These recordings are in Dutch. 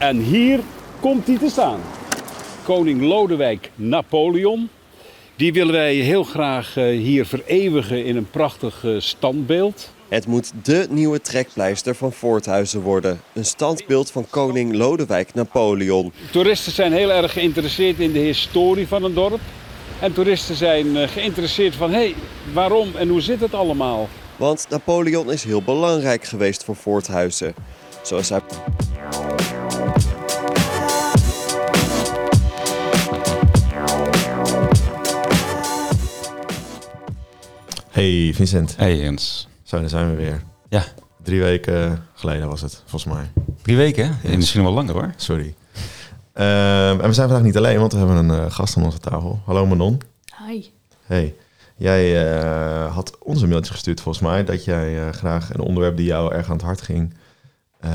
En hier komt hij te staan. Koning Lodewijk Napoleon. Die willen wij heel graag eh, hier vereeuwigen in een prachtig eh, standbeeld. Het moet dé nieuwe trekpleister van Voorthuizen worden. Een standbeeld van koning Lodewijk Napoleon. Toeristen zijn heel erg geïnteresseerd in de historie van een dorp. En toeristen zijn eh, geïnteresseerd van, hé, hey, waarom en hoe zit het allemaal? Want Napoleon is heel belangrijk geweest voor Voorthuizen. Zoals hij... Hey Vincent, Hey Jens. zo daar zijn we weer. Ja, Drie weken geleden was het, volgens mij. drie weken? hè? Misschien wel langer hoor. Sorry. Ehm, en we zijn vandaag niet alleen, want we hebben een eh, gast aan onze tafel. Hallo Manon. Hi. Hey, jij eh, had ons een mailtje gestuurd volgens mij dat jij eh, graag een onderwerp die jou erg aan het hart ging eh,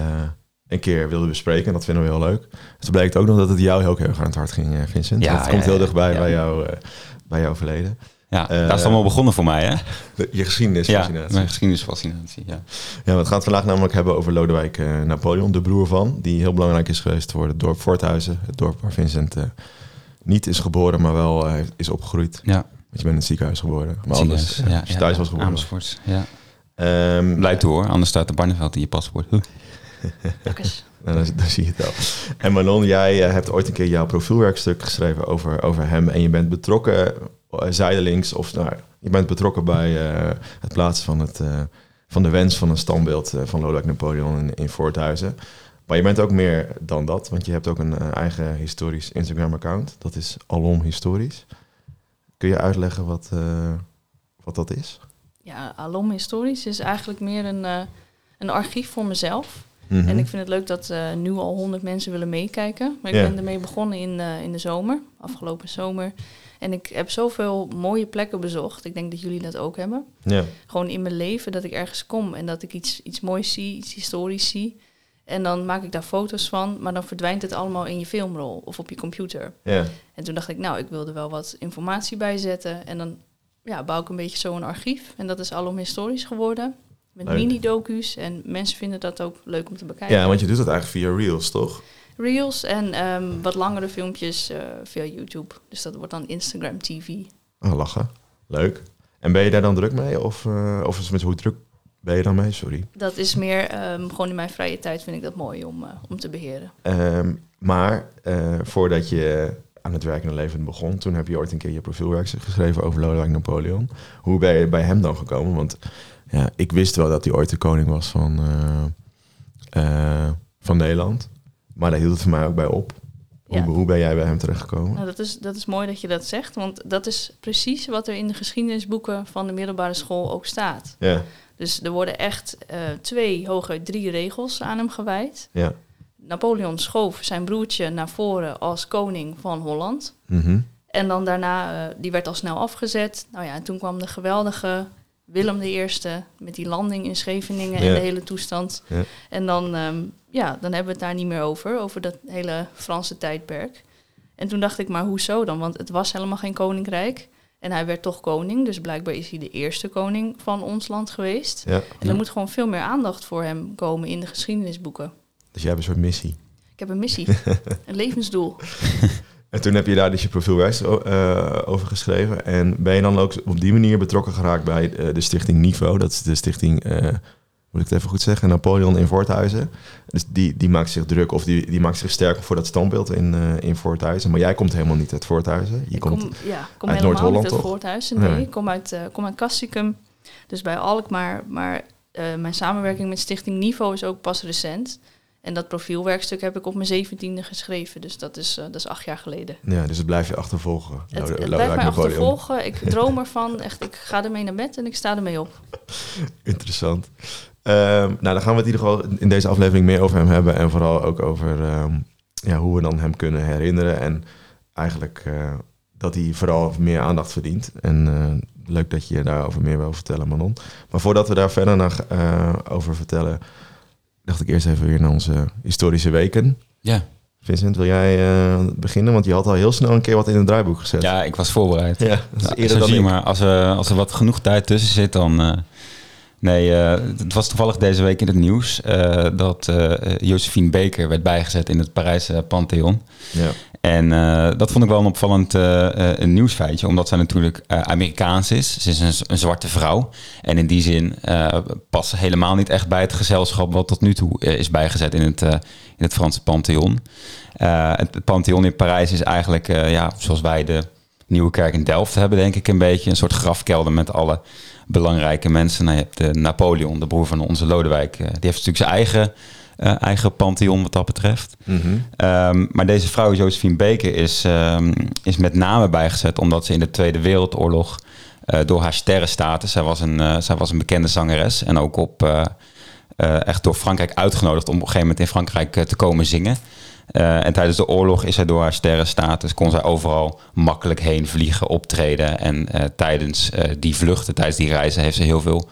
een keer wilde bespreken. En dat vinden we heel leuk. Dus het blijkt ook nog dat het jou heel erg aan het hart ging, Vincent. Ja, dat komt heel ja, dichtbij ja. bij, jou, bij jouw verleden. Ja, Eh, daar is het allemaal begonnen voor mij hè? De- je geschiedenisfascinatie. Ja, mijn geschiedenisfascinatie. Ja. Ja, we gaan het vandaag namelijk hebben over Lodewijk eh, Napoleon, de broer van, die heel belangrijk is geweest voor het dorp Voorthuizen. Het dorp waar Vincent eh, niet is geboren, maar wel eh, is opgegroeid. ja. Want je bent in het ziekenhuis geboren. Maar anders, ja, als je thuis was geboren. Amersfoort, ja. Ehm, Blijkt hoor, anders staat de Barneveld in je paspoort. Huh. Nou, dan, dan zie je het wel. En Manon, jij hebt ooit een keer jouw profielwerkstuk geschreven over, over hem. En je bent betrokken, zijdelings, of nou, je bent betrokken bij eh, het plaatsen van, het, eh, van de wens van een standbeeld eh, van Lodewijk Napoleon in, in Voorthuizen. Maar je bent ook meer dan dat, want je hebt ook een eh, eigen historisch Instagram-account. Dat is Alom Historisch. Kun je uitleggen wat, eh, wat dat is? Ja, Alom Historisch is eigenlijk meer een, eh, een archief voor mezelf. Mhm. En ik vind het leuk dat eh, nu al honderd mensen willen meekijken. Maar ik ben ermee begonnen in, eh, in de zomer, afgelopen zomer. En ik heb zoveel mooie plekken bezocht. Ik denk dat jullie dat ook hebben. Ja. Gewoon in mijn leven, dat ik ergens kom en dat ik iets, iets moois zie, iets historisch zie. En dan maak ik daar foto's van, maar dan verdwijnt het allemaal in je filmrol of op je computer. Ja. En toen dacht ik, nou, ik wilde wel wat informatie bijzetten. En dan ja, bouw ik een beetje zo'n archief. En dat is allemaal historisch geworden. Met mini-docu's. En mensen vinden dat ook leuk om te bekijken. ja, want je doet dat eigenlijk via Reels, toch? Reels en ehm, wat langere filmpjes eh, via YouTube. Dus dat wordt dan Instagram TV. Oh, lachen. Leuk. En ben je daar dan druk mee? Of, eh of is het met hoe druk ben je dan mee? Sorry. Dat is meer, ehm, gewoon in mijn vrije tijd vind ik dat mooi om, eh, om te beheren. Ehm, maar voordat je aan het werkende leven begon, toen heb je ooit een keer je profielwerkstuk geschreven over Lodewijk Napoleon. Hoe ben je bij hem dan gekomen? Want ja, ik wist wel dat hij ooit de koning was van, van Nederland. Maar daar hield het voor mij ook bij op. Hoe, Ja. hoe ben jij bij hem terechtgekomen? Nou, dat is, dat is mooi dat je dat zegt. Want dat is precies wat er in de geschiedenisboeken van de middelbare school ook staat. Ja, Dus er worden echt eh, twee, hooguit drie regels aan hem gewijd. ja. Napoleon schoof zijn broertje naar voren als koning van Holland. Mhm. En dan daarna, eh, die werd al snel afgezet. Nou ja, en toen kwam de geweldige Willem I met die landing in Scheveningen Ja. en de hele toestand. Ja. En dan, ehm, ja, dan hebben we het daar niet meer over, over dat hele Franse tijdperk. En toen dacht ik, maar hoezo dan? Want het was helemaal geen koninkrijk. En hij werd toch koning, dus blijkbaar is hij de eerste koning van ons land geweest. ja. En er moet gewoon veel meer aandacht voor hem komen in de geschiedenisboeken. Dus jij hebt een soort missie. Ik heb een missie, een levensdoel. En toen heb je daar dus je profielwerkstuk eh, over geschreven. En ben je dan ook op die manier betrokken geraakt bij eh, de stichting Niveau? Dat is de stichting, eh, moet ik het even goed zeggen, Napoleon in Voorthuizen. Dus die, die maakt zich druk of die, die maakt zich sterker voor dat standbeeld in, in Voorthuizen. Maar jij komt helemaal niet uit Voorthuizen. Je Ik komt, kom, ja, kom uit helemaal Noord-Holland, niet uit toch? Voorthuizen. Nee, Nee. ik kom uit, eh kom uit Castricum, dus bij Alkmaar. Maar mijn samenwerking met Stichting Niveau is ook pas recent. En dat profielwerkstuk heb ik op mijn zeventiende geschreven. Dus dat is, eh, dat is acht jaar geleden. ja, dus het blijft je achtervolgen. Het, het blijft mij achtervolgen. Ik droom ervan. Echt, ik ga ermee naar bed en ik sta ermee op. Interessant. Ehm, nou, dan gaan we het in ieder geval in deze aflevering meer over hem hebben. En vooral ook over ehm, ja, hoe we dan hem kunnen herinneren. En eigenlijk eh, dat hij vooral meer aandacht verdient. En eh, leuk dat je daarover meer wil vertellen, Manon. Maar voordat we daar verder naar, over vertellen, dacht ik eerst even weer naar onze historische weken. Ja. Vincent, wil jij eh, beginnen? Want je had al heel snel een keer wat in het draaiboek gezet. ja, ik was voorbereid. ja dat is Nou, eerder dan je maar, als er, als er wat genoeg tijd tussen zit, dan, eh, Nee, eh, het was toevallig deze week in het nieuws eh, dat eh Josephine Baker werd bijgezet in het Parijse Pantheon. Ja. En dat vond ik wel een opvallend een nieuwsfeitje, omdat zij natuurlijk Amerikaans is. Ze is een, een zwarte vrouw. En in die zin past ze helemaal niet echt bij het gezelschap wat tot nu toe is bijgezet in het, in het Franse Pantheon. Het, Pantheon in Parijs is eigenlijk, ja, zoals wij de Nieuwe Kerk in Delft hebben, denk ik een beetje. Een soort grafkelder met alle belangrijke mensen. Nou, je hebt de Napoleon, de broer van onze Lodewijk. eh, die heeft natuurlijk zijn eigen, eh, eigen Pantheon wat dat betreft. Mhm. Ehm, maar deze vrouw, Josephine Baker, is, ehm, is met name bijgezet omdat ze in de Tweede Wereldoorlog eh, door haar sterrenstatus, zij was, een, eh, zij was een bekende zangeres en ook op, eh, eh, echt door Frankrijk uitgenodigd om op een gegeven moment in Frankrijk eh, te komen zingen. Eh, en tijdens de oorlog is zij door haar sterrenstatus, kon zij overal makkelijk heen vliegen, optreden. En eh, tijdens eh, die vluchten, tijdens die reizen, heeft ze heel veel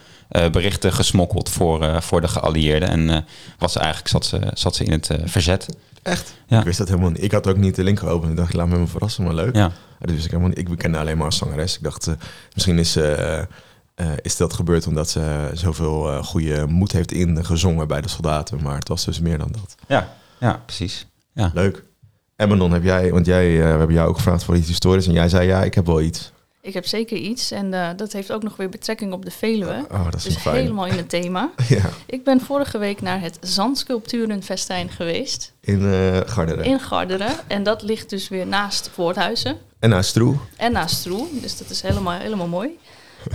berichten gesmokkeld voor, voor de geallieerden. En was ze eigenlijk, zat, ze, zat ze in het verzet. Echt? Ja. Ik wist dat helemaal niet. Ik had ook niet de link geopend. Ik dacht, laat me me verrassen, maar leuk. Ja. Dat wist ik helemaal niet. Ik kende alleen maar als zangeres. Ik dacht, misschien is, eh, is dat gebeurd omdat ze zoveel goede moed heeft ingezongen bij de soldaten. Maar het was dus meer dan dat. Ja, ja precies. Ja. Leuk. En Manon, heb jij, want jij, eh, we hebben jou ook gevraagd voor iets historisch. En jij zei, ja, ik heb wel iets. Ik heb zeker iets en eh, dat heeft ook nog weer betrekking op de Veluwe. Oh, dat is Dus fijn. helemaal in het thema. Ja, Ik ben vorige week naar het Zandsculpturenfestijn geweest in eh Garderen. in Garderen. En dat ligt dus weer naast Voorthuizen En naar Stroe. en naast Stroe. Dus dat is helemaal, helemaal mooi.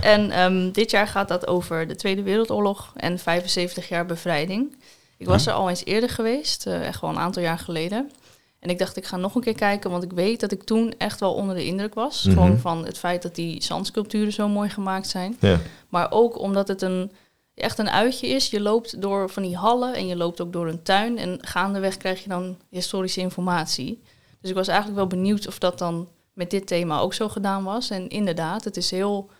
En ehm, dit jaar gaat dat over de Tweede Wereldoorlog en 75 jaar bevrijding. Ik was er al eens eerder geweest, eh, echt wel een aantal jaar geleden. En ik dacht, ik ga nog een keer kijken, want ik weet dat ik toen echt wel onder de indruk was. Mhm. Gewoon van het feit dat die zandsculpturen zo mooi gemaakt zijn. Ja. Maar ook omdat het een, echt een uitje is. Je loopt door van die hallen en je loopt ook door een tuin. En gaandeweg krijg je dan historische informatie. Dus ik was eigenlijk wel benieuwd of dat dan met dit thema ook zo gedaan was. En inderdaad, het is heel,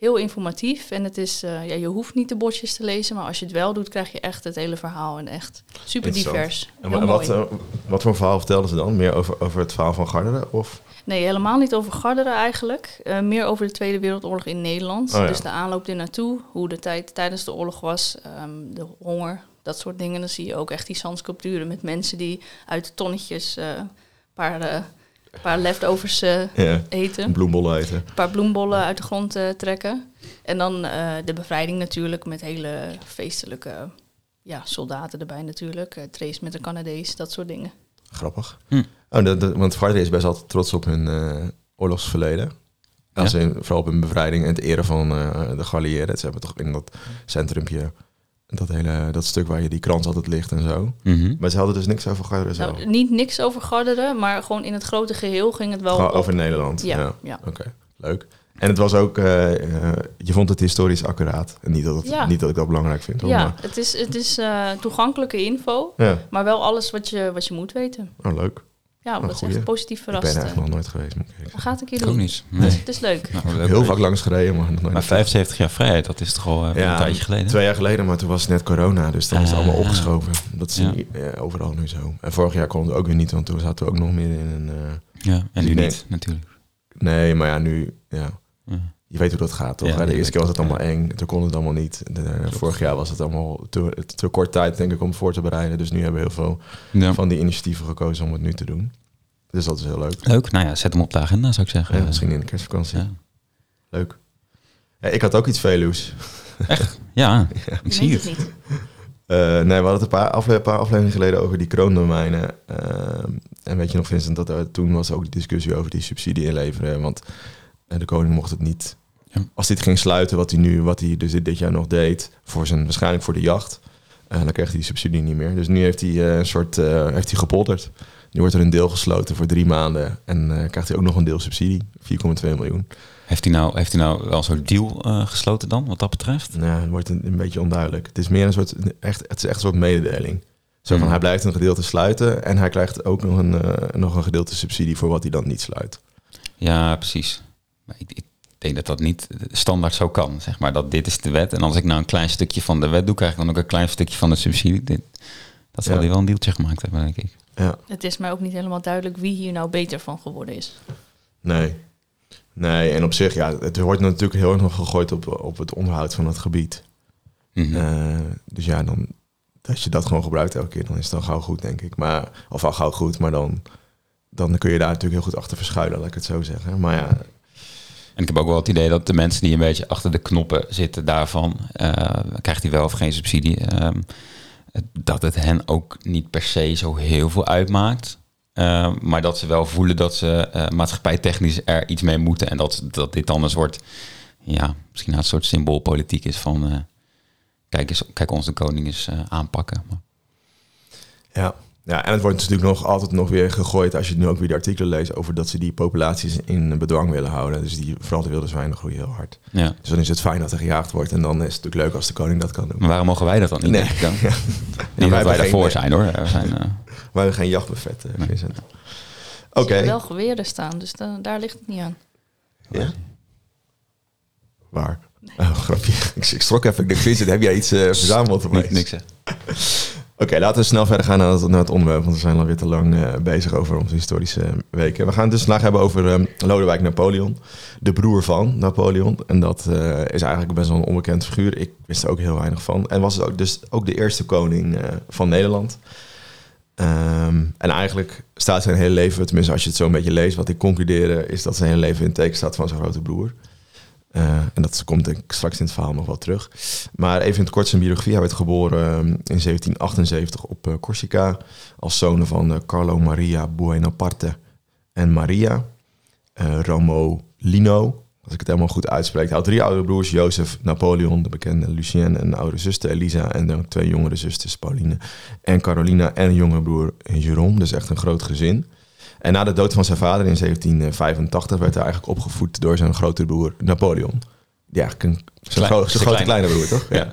heel informatief. En het is, eh, ja, je hoeft niet de bordjes te lezen. Maar als je het wel doet, krijg je echt het hele verhaal. En echt super divers. En wat, eh, wat voor verhaal vertelden ze dan? Meer over, over het verhaal van Garderen? Of? Nee, helemaal niet over Garderen eigenlijk. Eh, meer over de Tweede Wereldoorlog in Nederland. Oh ja. Dus de aanloop er naartoe, hoe de tijd tijdens de oorlog was, ehm, de honger, dat soort dingen. Dan zie je ook echt die zandsculpturen met mensen die uit tonnetjes een paar, eh, paar leftovers eh, Ja, eten. bloembollen eten. Een paar bloembollen uit de grond eh, trekken. En dan eh, de bevrijding natuurlijk met hele feestelijke ja, soldaten erbij natuurlijk. Uh, Trace met de Canadees, dat soort dingen. Grappig. Hm. Oh, de, de- want Garderen is best altijd trots op hun eh, oorlogsverleden. Als Ja. in, vooral op hun bevrijding en het eren van eh, de geallieerden. Ze hebben toch in dat centrumpje, dat hele dat stuk waar je die krans altijd ligt en zo. Mhm. Maar ze hadden dus niks over Garderen zelf. Nou, niet niks over Garderen, maar gewoon in het grote geheel ging het wel Gewoon op- over Nederland. Ja, Ja, ja. Oké, leuk. En het was ook, eh, eh, je vond het historisch accuraat. En niet dat, het, Ja. niet dat ik dat belangrijk vind. hoor, Ja, maar- het is, het is eh, toegankelijke info, ja. maar wel alles wat je, wat je moet weten. Oh, leuk. Ja, Oh, dat is echt positief Ik verrast. ben er eh. eigenlijk nog nooit geweest, moet ik gaat een keer Ik ook doen. niet. Het, Nee. is, het is leuk. Nou, leuk. Heel vaak langs gereden, maar nog nooit. Maar 75 jaar vrijheid, dat is toch al eh, Ja, een tijdje geleden? Twee jaar geleden, maar toen was het net corona, dus dan is Ah. allemaal opgeschoven. Dat is Ja. niet, eh, overal nu zo. En vorig jaar kon het ook weer niet, want toen zaten we ook nog meer in een... eh, Ja, en nu Nee. niet, natuurlijk. nee, maar ja, nu... Ja, Ja. Je weet hoe dat gaat, toch? Ja, de eerste keer was het allemaal eng, toen kon het allemaal niet. De, eh, vorig jaar was het allemaal te, te kort tijd, denk ik, om voor te bereiden. Dus nu hebben we heel veel Ja. van die initiatieven gekozen om het nu te doen. Dus dat is heel leuk. Leuk, nou ja, zet hem op de agenda zou ik zeggen. Ja, misschien in de kerstvakantie. Ja, Leuk. Ja, ik had ook iets Veluws. ja ik zie weet het. niet. Eh, nee, we hadden het een paar, afle paar afleveringen geleden over die kroondomeinen. Ehm, en weet je nog, Vincent, dat er, toen was ook die discussie over die subsidie inleveren. Want eh, de koning mocht het niet. Ja. Als dit ging sluiten, wat hij nu, wat hij dus dit, dit jaar nog deed, voor zijn, waarschijnlijk voor de jacht, eh, dan kreeg hij die subsidie niet meer. Dus nu heeft hij eh, een soort, eh, heeft hij gepolderd. Nu wordt er een deel gesloten voor drie maanden en krijgt hij ook nog een deel subsidie, 4,2 miljoen. Heeft hij nou, heeft hij nou wel zo'n deal gesloten dan, wat dat betreft? Nou, het wordt een, een beetje onduidelijk. Het is meer een soort, echt, het is echt een soort mededeling. Zo van, Hmm. hij blijft een gedeelte sluiten en hij krijgt ook nog een, nog een gedeelte subsidie voor wat hij dan niet sluit. Ja, precies. Maar ik, ik denk dat dat niet standaard zo kan. Zeg maar dat dit is de wet. En als ik nou een klein stukje van de wet doe, krijg ik dan ook een klein stukje van de subsidie. Dit, dat zal Ja. hij wel een deeltje gemaakt hebben, denk ik. Ja, Het is mij ook niet helemaal duidelijk wie hier nou beter van geworden is. nee. Nee, en op zich, ja, het wordt natuurlijk heel erg nog gegooid op, op het onderhoud van het gebied. Mhm. Eh, dus ja, dan, als je dat gewoon gebruikt elke keer, dan is het dan gauw goed, denk ik. Maar, of al gauw goed, maar dan, dan kun je daar natuurlijk heel goed achter verschuilen, laat ik het zo zeggen. Maar ja, En ik heb ook wel het idee dat de mensen die een beetje achter de knoppen zitten daarvan, eh, krijgt hij wel of geen subsidie, ehm, dat het hen ook niet per se zo heel veel uitmaakt. Eh, maar dat ze wel voelen dat ze eh, maatschappijtechnisch er iets mee moeten. En dat, dat dit dan een soort, ja, misschien een soort symboolpolitiek is van, eh, kijk, eens, kijk onze koning eens aanpakken. Ja. Ja, en het wordt natuurlijk nog altijd nog weer gegooid als je nu ook weer de artikelen leest over dat ze die populaties in bedwang willen houden. Dus die, vooral de wilde zwijnen groeien heel hard. ja. Dus dan is het fijn dat er gejaagd wordt en dan is het natuurlijk leuk als de koning dat kan doen. Maar waarom mogen wij dat dan niet? Nee. denk ik dan? Ja. Niet wij wij daarvoor geen- zijn hoor. We zijn, eh, We hebben geen jachtbuffet, eh, Nee. Vincent. Er Oké. zitten wel geweren staan, dus da- daar ligt het niet aan. Ja? Waar? Oh, grapje. Ik, ik schrok even. Ik dacht, Vincent, heb jij iets eh, verzameld? of niet, iets? niks hè. Oké, laten we snel verder gaan naar het, onderwerp, want we zijn alweer te lang eh, bezig over onze historische weken. We gaan het dus vandaag hebben over ehm, Lodewijk Napoleon, de broer van Napoleon. En dat eh, is eigenlijk best wel een onbekend figuur. Ik wist er ook heel weinig van. En was dus ook de eerste koning eh, van Nederland. Ehm, en eigenlijk staat zijn hele leven, tenminste als je het zo een beetje leest, wat ik concludeerde, is dat zijn hele leven in teken staat van zijn grote broer. Eh, en dat komt denk ik straks in het verhaal nog wel terug. Maar even in het kort zijn biografie. Hij werd geboren eh, in 1778 op eh, Corsica als zoon van eh, Carlo Maria Buonaparte en Maria Romolino. Als ik het helemaal goed uitspreek. Hij had drie oudere broers. Jozef, Napoleon, de bekende Lucien en een oudere zuster Elisa. En dan twee jongere zusters, Pauline en Carolina. En een jongere broer Jérôme. Dus echt een groot gezin. En na de dood van zijn vader in 1785 werd hij eigenlijk opgevoed door zijn grote broer Napoleon. Die eigenlijk een, zijn, Klein- gro- zijn grote kleine. broer, toch? Ja.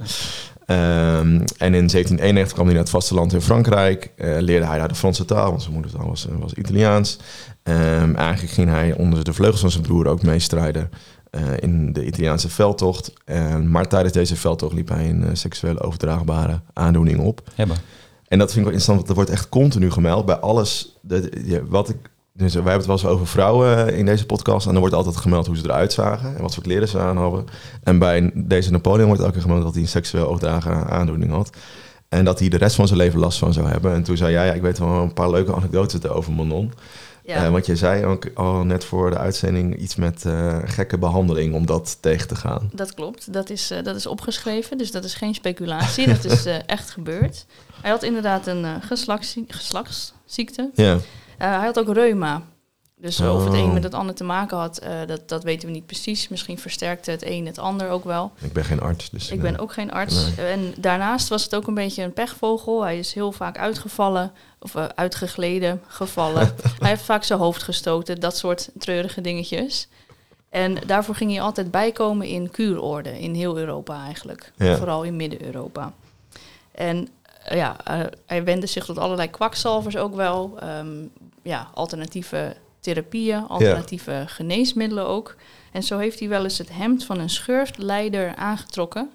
Ehm, en in 1791 kwam hij naar het vasteland in Frankrijk. Eh, leerde hij daar de Franse taal, want zijn moedertaal was, eh, was Italiaans. Ehm, eigenlijk ging hij onder de vleugels van zijn broer ook meestrijden eh, in de Italiaanse veldtocht. En maar tijdens deze veldtocht liep hij een seksueel overdraagbare aandoening op. Hebben. En dat vind ik wel interessant, want er wordt echt continu gemeld bij alles. De, wat ik, dus wij hebben het wel eens over vrouwen in deze podcast. En er wordt altijd gemeld hoe ze eruit zagen en wat voor kleren ze aan hadden. En bij deze Napoleon wordt elke keer gemeld dat hij een seksueel overdragen aandoening had. En dat hij de rest van zijn leven last van zou hebben. En toen zei jij, ja, ik weet wel een paar leuke anekdotes over Manon. Ja, Eh, want je zei ook al net voor de uitzending iets met eh, gekke behandeling om dat tegen te gaan. dat klopt. Dat is, eh, dat is opgeschreven, dus dat is geen speculatie. dat is echt gebeurd. Hij had inderdaad een geslachtszie- geslachtsziekte. Ja, hij had ook reuma. Dus eh, of het Oh. een met het ander te maken had, eh, dat, dat weten we niet precies. Misschien versterkte het een het ander ook wel. ik ben geen arts, dus... Ik eh, ben ook geen arts. En daarnaast was het ook een beetje een pechvogel. Hij is heel vaak uitgevallen, of eh, uitgegleden, gevallen. hij heeft vaak zijn hoofd gestoten, dat soort treurige dingetjes. En daarvoor ging hij altijd bijkomen in kuurorde, in heel Europa eigenlijk. Ja. Vooral in Midden-Europa. En eh, ja, eh, hij wendde zich tot allerlei kwakzalvers ook wel. Ehm, ja, alternatieve therapieën, alternatieve geneesmiddelen ook. En zo heeft hij wel eens het hemd van een schurftleider aangetrokken.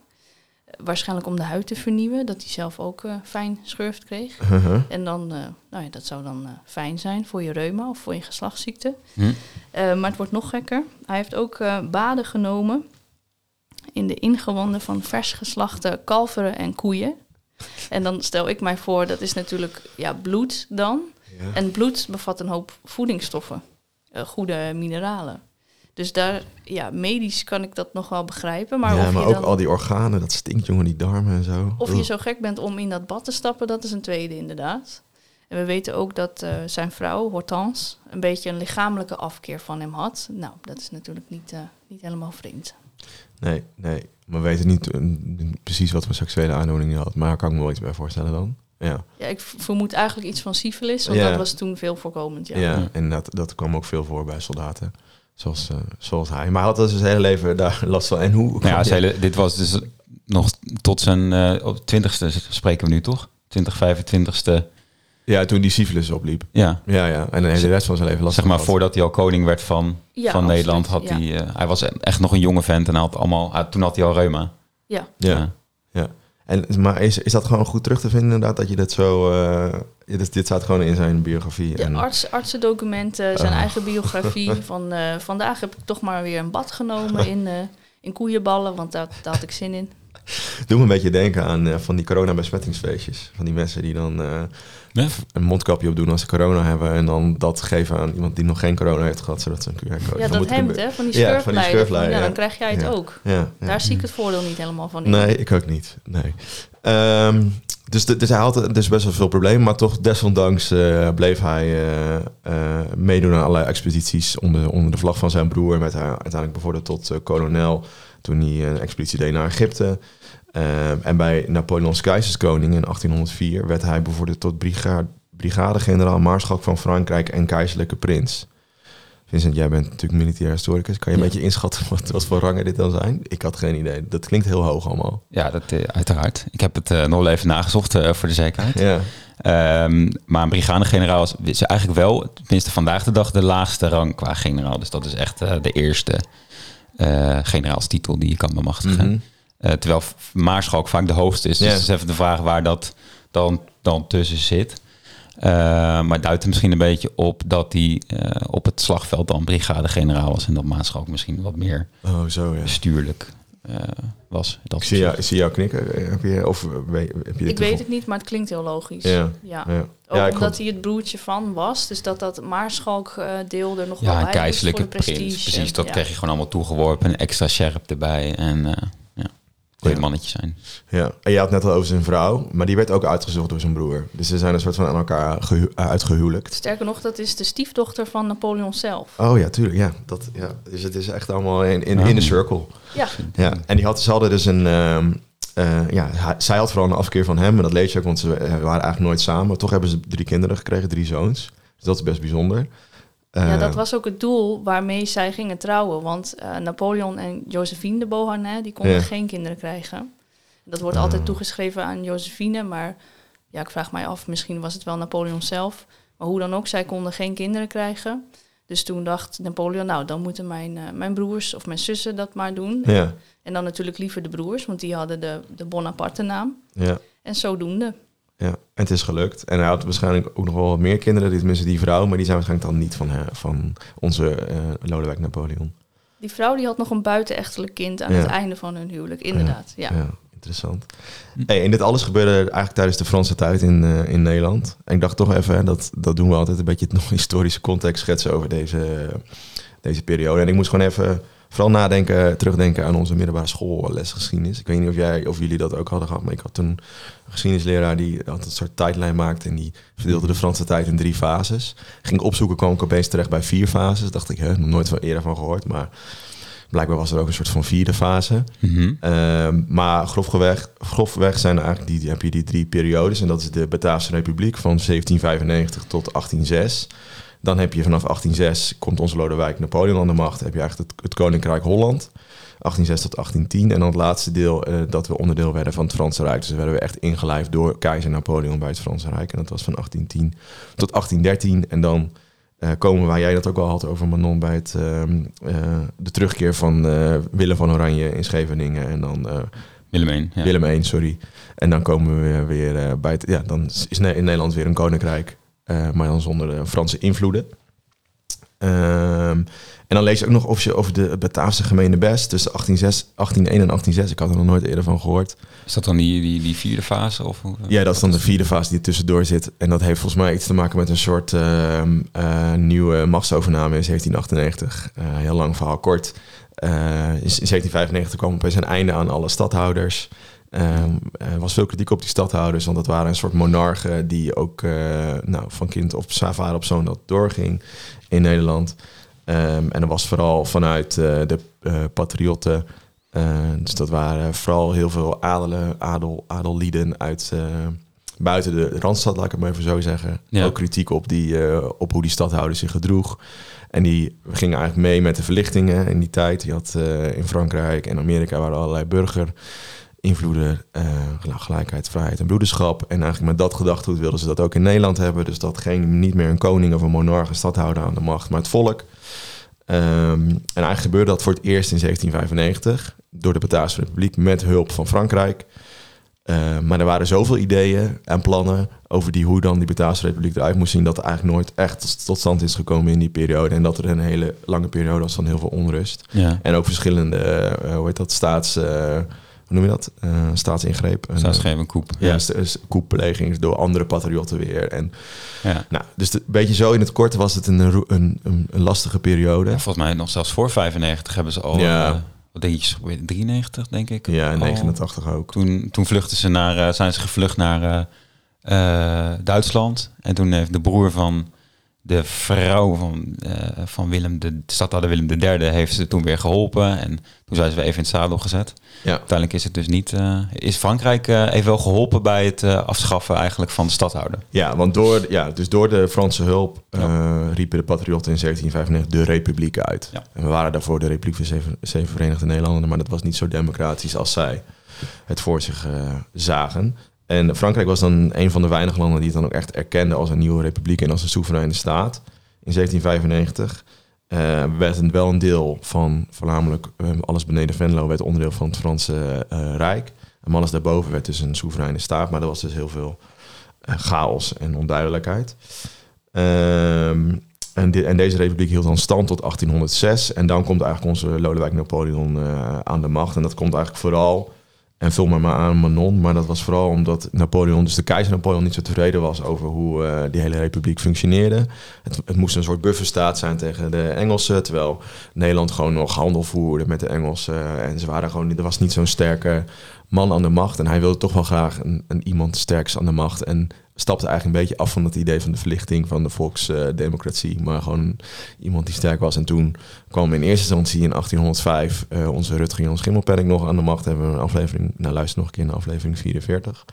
Waarschijnlijk om de huid te vernieuwen, dat hij zelf ook eh, fijn schurft kreeg. uh-huh. En dan, eh, nou ja, dat zou dan eh, fijn zijn voor je reuma of voor je geslachtsziekte. Hm? Eh, maar het wordt nog gekker. Hij heeft ook eh, baden genomen in de ingewanden van vers geslachte kalveren en koeien. En dan stel ik mij voor, dat is natuurlijk ja, bloed dan. Ja. En bloed bevat een hoop voedingsstoffen, eh, goede mineralen. Dus daar, ja, medisch kan ik dat nog wel begrijpen. Maar, ja, of, maar je ook dan, al die organen, dat stinkt, jongen, die darmen en zo. of je zo gek bent om in dat bad te stappen, dat is een tweede inderdaad. En we weten ook dat eh, zijn vrouw, Hortense, een beetje een lichamelijke afkeer van hem had. Nou, dat is natuurlijk niet, eh, niet helemaal vreemd. Nee, nee. Maar we weten niet precies wat voor seksuele aandoening hij had. Maar kan ik me wel iets bij voorstellen dan. Ja, Ja, ik vermoed eigenlijk iets van syfilis, want Ja. dat was toen veel voorkomend. Ja. ja. en dat, dat kwam ook veel voor bij soldaten. Zoals, eh, zoals hij. Maar hij had dus zijn hele leven daar last van. En hoe... Nou ja, hele- dit was dus nog tot zijn eh, op 20ste spreken we nu toch? 20, 25ste. Ja, toen die syfilis opliep. Ja, Ja, ja. En dan heeft hij de rest van zijn leven last zeg maar voordat hij al koning werd van, Ja, van Nederland had ja. hij. eh, hij was echt nog een jonge vent en hij had allemaal. toen had hij al reuma. Ja. Ja, ja. En, maar is, is dat gewoon goed terug te vinden inderdaad? Dat je dat zo... eh, dit, dit staat gewoon in zijn biografie. Ja, en, arts, artsendocumenten, zijn Ah. eigen biografie. Van eh, vandaag heb ik toch maar weer een bad genomen in, eh, in koeienballen, want daar, daar had ik zin in. Doe me een beetje denken aan eh, van die coronabesmettingsfeestjes. Van die mensen die dan eh, een mondkapje op doen als ze corona hebben. En dan dat geven aan iemand die nog geen corona heeft gehad, zodat ze een QR-code Ja, dan dat hemd, hè, van die Ja, van die schurfleider. schurfleider, ja, ja. dan krijg jij het Ja. ook. Ja, ja. Daar zie ik het voordeel niet helemaal van in. Nee, ik ook niet. Nee. Ehm, dus, de- dus hij had dus best wel veel problemen, maar toch desondanks eh, bleef hij meedoen aan allerlei expedities onder, onder de vlag van zijn broer. Werd hij uiteindelijk bevorderd tot kolonel toen hij een expeditie deed naar Egypte. Ehm, en bij Napoleons keizerskoning in 1804 werd hij bevorderd tot briga- brigadegeneraal, maarschalk van Frankrijk en keizerlijke prins. Vincent, jij bent natuurlijk militair historicus. Kan je een Ja. beetje inschatten wat, wat voor rangen dit dan zijn? Ik had geen idee. Dat klinkt heel hoog allemaal. Ja, dat, eh, uiteraard. Ik heb het eh, nog even nagezocht eh, voor de zekerheid. Ja. Ehm, maar een brigadegeneraal is, is eigenlijk wel, tenminste vandaag de dag, de laagste rang qua generaal. Dus dat is echt de eerste generaalstitel die je kan bemachtigen. Mhm. Eh, terwijl maarschalk vaak de hoogste is. Dus Ja. is even de vraag waar dat dan, dan tussen zit. Eh, maar het duidt er misschien een beetje op dat hij eh, op het slagveld dan brigadegeneraal was. En dat maarschalk misschien wat meer Oh, zo ja. bestuurlijk eh, was. Dat Ik zie, jou, ik zie jou knikken. Heb je, of weet, heb je Ik weet het niet, maar het klinkt heel logisch. Ja. Ja. Ja. Ook Ja, omdat hij het broertje van was. Dus dat dat maarschalk-deel er nog wel Ja, een bij moest keizerlijke voor de prestige. prins. Precies, dat ja. kreeg je gewoon allemaal toegeworpen. Een extra scherp erbij. En eh ja, het mannetje zijn. Ja. En je had net al over zijn vrouw, maar die werd ook uitgezocht door zijn broer. Dus ze zijn een soort van aan elkaar uh, uitgehuwelijkt. Sterker nog, dat is de stiefdochter van Napoleon zelf. Oh ja, tuurlijk. Ja, dat, ja. Dus het is echt allemaal in, in, Ja. in de circle. Ja, Ja. En die had, ze hadden dus een... ehm, eh, ja, hij- zij had vooral een afkeer van hem. En dat lees je ook, want ze eh, waren eigenlijk nooit samen. Toch hebben ze drie kinderen gekregen, drie zoons. Dus dat is best bijzonder. Ja, dat was ook het doel waarmee zij gingen trouwen. Want eh, Napoleon en Josephine de Beauharnais, die konden Ja. geen kinderen krijgen. Dat wordt Ah. altijd toegeschreven aan Josephine. Maar ja, ik vraag mij af, misschien was het wel Napoleon zelf. Maar hoe dan ook, zij konden geen kinderen krijgen. Dus toen dacht Napoleon, nou, dan moeten mijn, eh, mijn broers of mijn zussen dat maar doen. Ja, En dan natuurlijk liever de broers, want die hadden de, de Bonaparte naam. ja. En zodoende. Ja, en het is gelukt. En hij had waarschijnlijk ook nog wel wat meer kinderen, die- tenminste die vrouw, maar die zijn waarschijnlijk dan niet van, hè, van onze eh Lodewijk Napoleon. Die vrouw die had nog een buitenechtelijk kind aan Ja. het einde van hun huwelijk, inderdaad. Ja. Ja, interessant. Hey, en dit alles gebeurde eigenlijk tijdens de Franse tijd in, eh, in Nederland. En ik dacht toch even, hè, dat, dat doen we altijd een beetje het nog historische context schetsen over deze, deze periode. En ik moest gewoon even vooral nadenken, terugdenken aan onze middelbare schoolles geschiedenis. Ik weet niet of jij of jullie dat ook hadden gehad, maar ik had toen een geschiedenisleraar die had een soort tijdlijn maakte en die verdeelde de Franse tijd in drie fases. Ging opzoeken, kwam ik opeens terecht bij vier fases. Dacht ik, hè, nog nooit van eerder van gehoord, maar blijkbaar was er ook een soort van vierde fase. Mhm. Ehm, maar grofweg, grofweg zijn er eigenlijk die, heb je die drie periodes. En dat is de Bataafse Republiek van 1795 tot 1806. Dan heb je vanaf 1806 komt onze Lodewijk Napoleon aan de macht. Heb je eigenlijk het, het Koninkrijk Holland. 1806 tot 1810. En dan het laatste deel eh, dat we onderdeel werden van het Franse Rijk. Dus dan werden we echt ingelijfd door keizer Napoleon bij het Franse Rijk. En dat was van 1810 tot 1813. En dan eh, komen waar jij dat ook al had over Manon bij het, ehm, eh, de terugkeer van Willem van Oranje in Scheveningen. En dan Willem 1. Ja. Willem I, sorry. En dan komen we weer, weer bij het. Ja, dan is in Nederland weer een koninkrijk, maar dan zonder de Franse invloeden. Ehm, en dan lees je ook nog of je over de Bataafse gemene best tussen 1806, 1801 en 1806. Ik had er nog nooit eerder van gehoord. Is dat dan die, die, die vierde fase? Of, Ja, dat is dan de vierde fase die er tussendoor zit. En dat heeft volgens mij iets te maken met een soort ehm, eh, nieuwe machtsovername in 1798. Eh, heel lang verhaal kort. Eh, in 1795 kwam opeens een einde aan alle stadhouders. Ehm, er was veel kritiek op die stadhouders, want dat waren een soort monarchen die ook eh, nou, van kind op vader op zoon dat doorging in Nederland. Ehm, en dat was vooral vanuit eh, de eh, patriotten. Eh, dus dat waren vooral heel veel adelen, adel, adellieden uit buiten de Randstad, laat ik het maar even zo zeggen. Ja. Ook kritiek op, die, op hoe die stadhouder zich gedroeg. En die gingen eigenlijk mee met de verlichtingen in die tijd. Je had in Frankrijk en Amerika waren allerlei burger invloeden, eh, gelijkheid, vrijheid en broederschap. En eigenlijk met dat gedachtegoed wilden ze dat ook in Nederland hebben. Dus dat geen niet meer een koning of een monarch, een stadhouder aan de macht, maar het volk. Ehm, en eigenlijk gebeurde dat voor het eerst in 1795 door de Bataafse Republiek met hulp van Frankrijk. Eh, maar er waren zoveel ideeën en plannen over die, hoe dan die Bataafse Republiek eruit moest zien, dat er eigenlijk nooit echt tot stand is gekomen in die periode. En dat er een hele lange periode was van heel veel onrust. Ja. En ook verschillende, eh, hoe heet dat, staats... hoe noem je dat? Eh staatsingreep. Staatsgreep een koep. ja, door andere patriotten weer. En, Ja. nou, dus een beetje zo in het kort was het een, een, een, een lastige periode. Ja, volgens mij nog zelfs voor 95 hebben ze al... Ja. eh, wat denk je, geprobeerd? 93 denk ik? Ja, in Al. 89 ook. Toen, toen vluchtten ze naar, eh, zijn ze gevlucht naar Duitsland. En toen heeft de broer van de vrouw van, eh, van Willem, de stadhouder Willem III, heeft ze toen weer geholpen. En toen zijn ze weer even in het zadel gezet. Ja. Uiteindelijk is het dus niet. eh, is Frankrijk eh, even wel geholpen bij het afschaffen eigenlijk van de stadhouder? Ja, want door, ja, dus door de Franse hulp riepen de patriotten in 1795 de Republiek uit. Ja. En we waren daarvoor de Republiek van Zeven, Zeven Verenigde Nederlanden, maar dat was niet zo democratisch als zij het voor zich zagen. En Frankrijk was dan een van de weinige landen die het dan ook echt erkende als een nieuwe republiek en als een soevereine staat. In 1795 eh, werd het wel een deel van, voornamelijk eh, alles beneden Venlo, werd onderdeel van het Franse eh, Rijk. En alles daarboven werd dus een soevereine staat, maar er was dus heel veel chaos en onduidelijkheid. Ehm, en, en deze republiek hield dan stand tot 1806. En dan komt eigenlijk onze Lodewijk Napoleon aan de macht. En dat komt eigenlijk vooral, en vul me maar aan Manon, maar dat was vooral omdat Napoleon, dus de keizer Napoleon, niet zo tevreden was over hoe eh, die hele republiek functioneerde. Het, het moest een soort bufferstaat zijn tegen de Engelsen, terwijl Nederland gewoon nog handel voerde met de Engelsen. En ze waren gewoon, er was niet zo'n sterke man aan de macht. En hij wilde toch wel graag een, een iemand sterks aan de macht. En stapte eigenlijk een beetje af van het idee van de verlichting van de volksdemocratie. maar gewoon iemand die sterk was. En toen kwam in eerste instantie in 1805 eh, onze Rutger Jan Schimmelpenninck nog aan de macht. Hebben we een aflevering, nou luister nog een keer naar aflevering 44.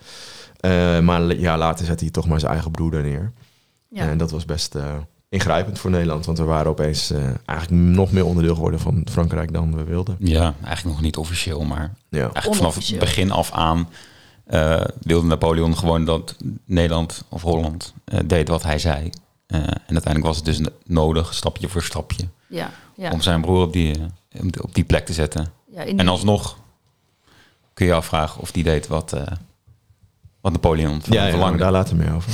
Eh, maar een jaar later zette hij toch maar zijn eigen broeder neer. Ja. En dat was best eh, ingrijpend voor Nederland. Want we waren opeens eh, eigenlijk nog meer onderdeel geworden van Frankrijk dan we wilden. Ja, eigenlijk nog niet officieel, maar Ja. eigenlijk vanaf het begin af aan eh, wilde Napoleon gewoon dat Nederland of Holland eh, deed wat hij zei. Eh, en uiteindelijk was het dus nodig, stapje voor stapje, Ja, ja. om zijn broer op die, eh, op die- plek te zetten. ja En alsnog kun je afvragen of die deed wat, eh, wat Napoleon van Ja, verlangde. daar later meer over.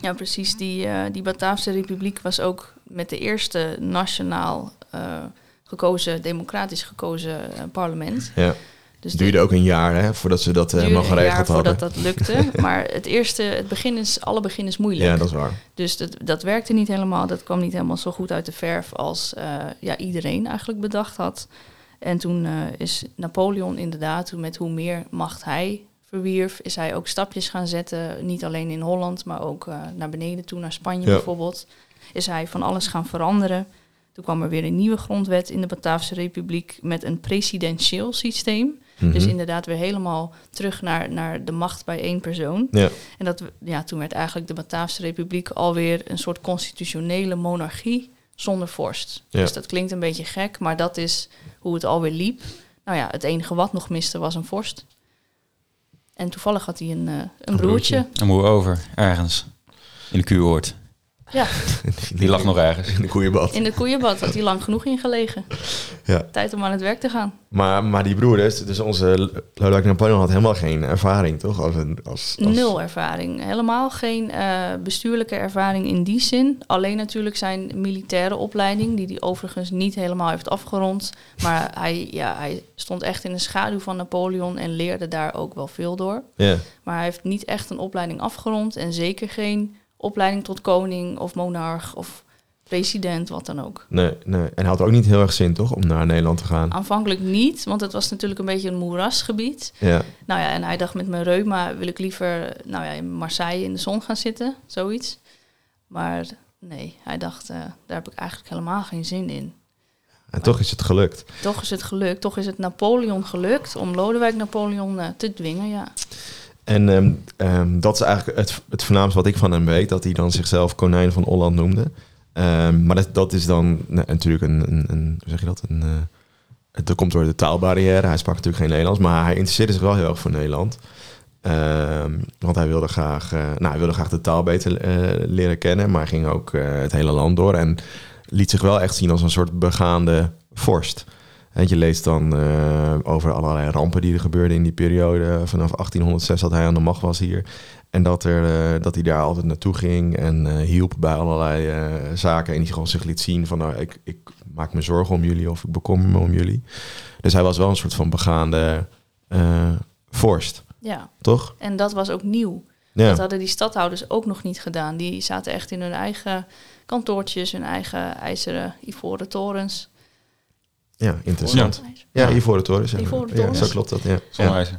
Ja, precies. Die, eh, die Bataafse Republiek was ook met de eerste nationaal eh, gekozen, democratisch gekozen eh, parlement. Ja. Dus Het duurde ook een jaar hè, voordat ze dat een jaar geregeld hadden. voordat dat lukte. maar het eerste, het begin is, alle begin is moeilijk. Ja, dat is waar. Dus dat, dat werkte niet helemaal. Dat kwam niet helemaal zo goed uit de verf als eh, ja, iedereen eigenlijk bedacht had. En toen eh, is Napoleon inderdaad, toen met hoe meer macht hij verwierf, is hij ook stapjes gaan zetten. Niet alleen in Holland, maar ook naar beneden toe, naar Spanje Ja. bijvoorbeeld. Is hij van alles gaan veranderen. Toen kwam er weer een nieuwe grondwet in de Bataafse Republiek met een presidentieel systeem. Dus Mhm. inderdaad weer helemaal terug naar, naar de macht bij één persoon. Ja. En dat, ja, toen werd eigenlijk de Bataafse Republiek alweer een soort constitutionele monarchie zonder vorst. Ja. Dus dat klinkt een beetje gek, maar dat is hoe het alweer liep. Nou ja, het enige wat nog miste was een vorst. En toevallig had hij een, eh, een broertje. Een moer over, ergens. In de kuuroord. Ja, Die lag nog ergens. in de koeienbad. in de koeienbad had hij lang genoeg ingelegen. Ja. Tijd om aan het werk te gaan. Maar, maar die broeders, dus onze Lodewijk Napoleon had helemaal geen ervaring, toch? Als een, als, als- Nul ervaring. Helemaal geen eh, bestuurlijke ervaring in die zin. Alleen natuurlijk zijn militaire opleiding, die hij overigens niet helemaal heeft afgerond. Maar hij, ja, hij stond echt in de schaduw van Napoleon en leerde daar ook wel veel door. Ja. Maar hij heeft niet echt een opleiding afgerond en zeker geen opleiding tot koning of monarch of president, wat dan ook. Nee, nee. En hij had ook niet heel erg zin, toch? Om naar Nederland te gaan. Aanvankelijk niet, want het was natuurlijk een beetje een moerasgebied. Ja. Nou ja, en hij dacht met mijn reuma wil ik liever nou ja, in Marseille in de zon gaan zitten, zoiets. Maar nee, hij dacht, eh, daar heb ik eigenlijk helemaal geen zin in. En toch is het gelukt. Toch is het gelukt, toch is het Napoleon gelukt om Lodewijk Napoleon eh, te dwingen, ja. En ehm, ehm, dat is eigenlijk het, het voornaamste wat ik van hem weet. Dat hij dan zichzelf konijn van Holland noemde. Ehm, maar dat, dat is dan nou, natuurlijk een, een, een... Hoe zeg je dat? Een, eh, komt door de taalbarrière. Hij sprak natuurlijk geen Nederlands. Maar hij interesseerde zich wel heel erg voor Nederland. Want hij wilde, graag, eh, nou, hij wilde graag de taal beter eh, leren kennen. Maar ging ook het hele land door. En liet zich wel echt zien als een soort begaande vorst. En je leest dan eh, over allerlei rampen die er gebeurden in die periode. Vanaf 1806 dat hij aan de macht was hier. En dat, er, eh, dat hij daar altijd naartoe ging en eh, hielp bij allerlei zaken. En die gewoon zich liet zien van nou, ik, ik maak me zorgen om jullie of ik bekommer me om jullie. Dus hij was wel een soort van begaande vorst, Ja, toch? en dat was ook nieuw. Ja. Dat hadden die stadhouders ook nog niet gedaan. Die zaten echt in hun eigen kantoortjes, hun eigen ijzeren ivoren torens. Ja, interessant. Ja, Ivoren Toren. zeg maar. Ivoren Ja, zo klopt dat, ja.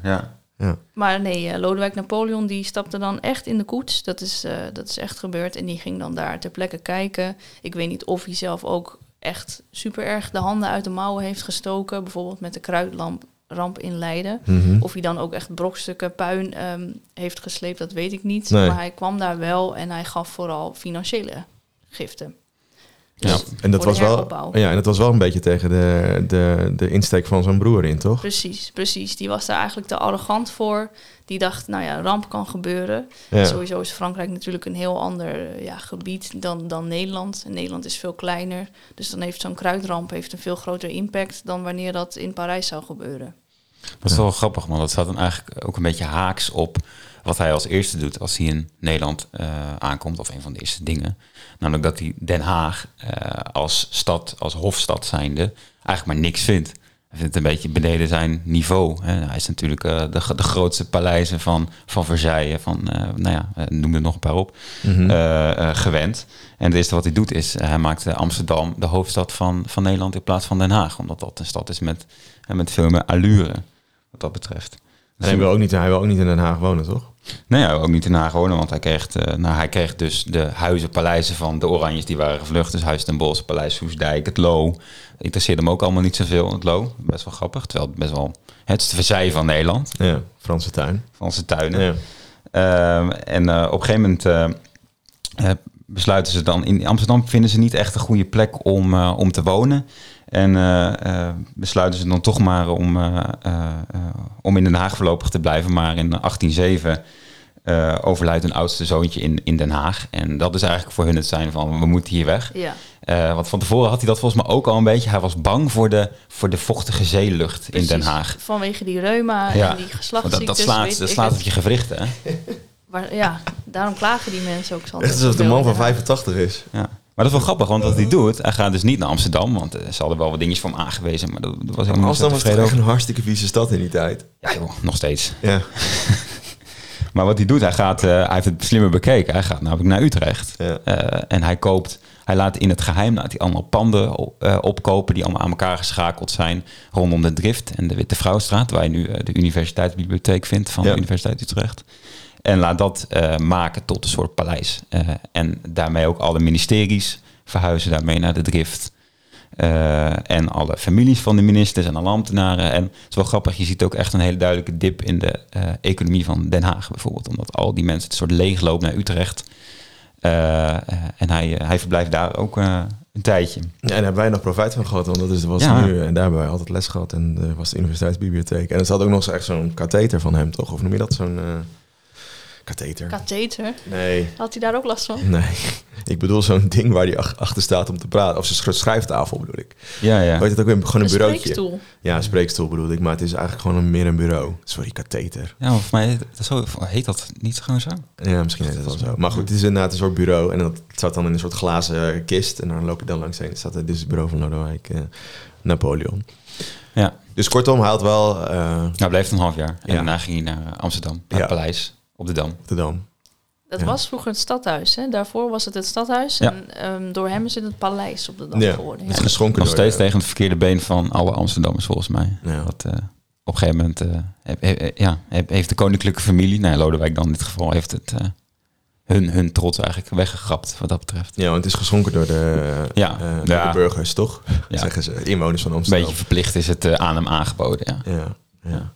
Ja. ja. Maar nee, eh, Lodewijk Napoleon die stapte dan echt in de koets. Dat is, eh, dat is echt gebeurd. En die ging dan daar ter plekke kijken. Ik weet niet of hij zelf ook echt super erg de handen uit de mouwen heeft gestoken. Bijvoorbeeld met de kruidlamp ramp in Leiden. Mhm. Of hij dan ook echt brokstukken puin ehm, heeft gesleept, dat weet ik niet. Nee. Maar hij kwam daar wel en hij gaf vooral financiële giften. Ja. Dus En dat, was wel, ja, en dat was wel een beetje tegen de, de, de insteek van zijn broer in, toch? Precies, precies. Die was daar eigenlijk te arrogant voor. Die dacht, nou ja, ramp kan gebeuren. Ja. Sowieso is Frankrijk natuurlijk een heel ander eh, ja, gebied dan, dan Nederland. En Nederland is veel kleiner. Dus dan heeft zo'n kruidramp heeft een veel grotere impact dan wanneer dat in Parijs zou gebeuren. Dat is wel grappig, man. Dat staat dan eigenlijk ook een beetje haaks op wat hij als eerste doet als hij in Nederland eh, aankomt. Of een van de eerste dingen. Namelijk dat hij Den Haag eh, als stad, als hofstad zijnde, eigenlijk maar niks vindt. Hij vindt het een beetje beneden zijn niveau. Hè. Hij is natuurlijk eh, de, de grootste paleizen van, van Versailles, van, nou ja, noem er nog een paar op, Mhm. gewend. En het eerste wat hij doet is, hij maakt Amsterdam de hoofdstad van, van Nederland in plaats van Den Haag. Omdat dat een stad is met, met veel meer allure, wat dat betreft. Hij wil, ook niet, hij wil ook niet in Den Haag wonen, toch? Nee, ook niet in Haag want hij kreeg, eh, nou, hij kreeg dus de huizen, paleizen van de Oranjes die waren gevlucht. Dus Huis ten Bosch, Paleis Soesdijk, het Loo. Interesseerde hem ook allemaal niet zoveel, het Loo. Best wel grappig, terwijl het best wel... Het is de Versailles van Nederland, Ja, Franse tuin. Franse tuinen. Ja. Ehm, en eh, op een gegeven moment eh, besluiten ze dan... In Amsterdam vinden ze niet echt een goede plek om, eh, om te wonen. En eh, eh, besluiten ze dan toch maar om, om in Den Haag voorlopig te blijven. Maar in 1807 eh, overlijdt hun oudste zoontje in, in Den Haag. En dat is eigenlijk voor hun het zijn van, we moeten hier weg. Ja, want van tevoren had hij dat volgens mij ook al een beetje. Hij was bang voor de, voor de vochtige zeelucht in Den. Haag. Vanwege die reuma Ja. en die geslachtsziektes. dat, dat slaat, dat slaat op je gewrichten. Maar ja, daarom klagen die mensen ook zo. Echt alsof de man van 85 is. Ja. Maar dat is wel grappig, want wat hij doet, hij gaat dus niet naar Amsterdam, want eh, ze hadden wel wat dingetjes voor hem aangewezen, maar dat, dat was helemaal niet Amsterdam was toch een hartstikke vieze stad in die tijd. Ja joh, nog steeds. Ja, Maar wat hij doet, hij, gaat, eh, hij heeft het slimmer bekeken. Hij gaat namelijk naar Utrecht. Ja. Eh, en hij koopt, hij laat in het geheim laat hij allemaal panden op- eh, opkopen die allemaal aan elkaar geschakeld zijn rondom de Drift en de Witte Vrouwstraat, waar je nu de universiteitsbibliotheek vindt van Ja. de Universiteit Utrecht. En laat dat eh, maken tot een soort paleis. Eh, en daarmee ook alle ministeries verhuizen daarmee naar de Drift. Eh, en alle families van de ministers en alle ambtenaren. En het is wel grappig, je ziet ook echt een hele duidelijke dip in de economie van Den Haag bijvoorbeeld. Omdat al die mensen het soort leegloop naar Utrecht. En hij, hij verblijft daar ook een tijdje. Ja, en daar hebben wij nog profijt van gehad, want dat is, was Ja. nu, en daar hebben wij altijd les gehad. En er was de universiteitsbibliotheek. En er zat ook nog zo echt zo'n katheter van hem, toch? Of noem je dat? Zo'n katheter? Katheter. nee, Had hij daar ook last van? nee. Ik bedoel zo'n ding waar hij ach- achter staat om te praten. Of zijn schrijftafel bedoel ik. Ja, ja. Weet je het ook weer? Gewoon een, Een bureautje. spreekstoel. Ja, een spreekstoel bedoel ik. Maar het is eigenlijk gewoon een, meer een bureau. Sorry, katheter. Ja, voor mij heet, dat zo, heet dat niet gewoon zo. Ja, misschien is het wel zo. Maar goed, het is inderdaad een soort bureau. En dat zat dan in een soort glazen kist. En dan loop je dan langs heen. staat dit is het bureau van Lodewijk eh, Napoleon. Ja, Dus kortom, hij had wel eh, hij bleef een half jaar. En Ja. daarna ging hij naar eh, Amsterdam, naar Ja. het paleis op de Dam. de Dam. Dat Ja. was vroeger het stadhuis. Hè? Daarvoor was het het stadhuis. Ja. En ehm, door hem is het het paleis op de Dam Ja, geworden. het is Ja. geschonken Nog door steeds de- tegen het verkeerde been van alle Amsterdammers volgens mij. Ja. Dat, eh, op een gegeven moment eh, heb- he- ja, heb- heeft de koninklijke familie, nou Lodewijk dan in dit geval, heeft het eh, hun, hun trots eigenlijk weggegrapt wat dat betreft. Ja, want het is geschonken door de, Ja. eh, door Ja. de burgers, toch? Ja. Zeggen ze, inwoners van Een Amsterdam. beetje verplicht is het eh, aan hem aangeboden, ja. Ja, ja.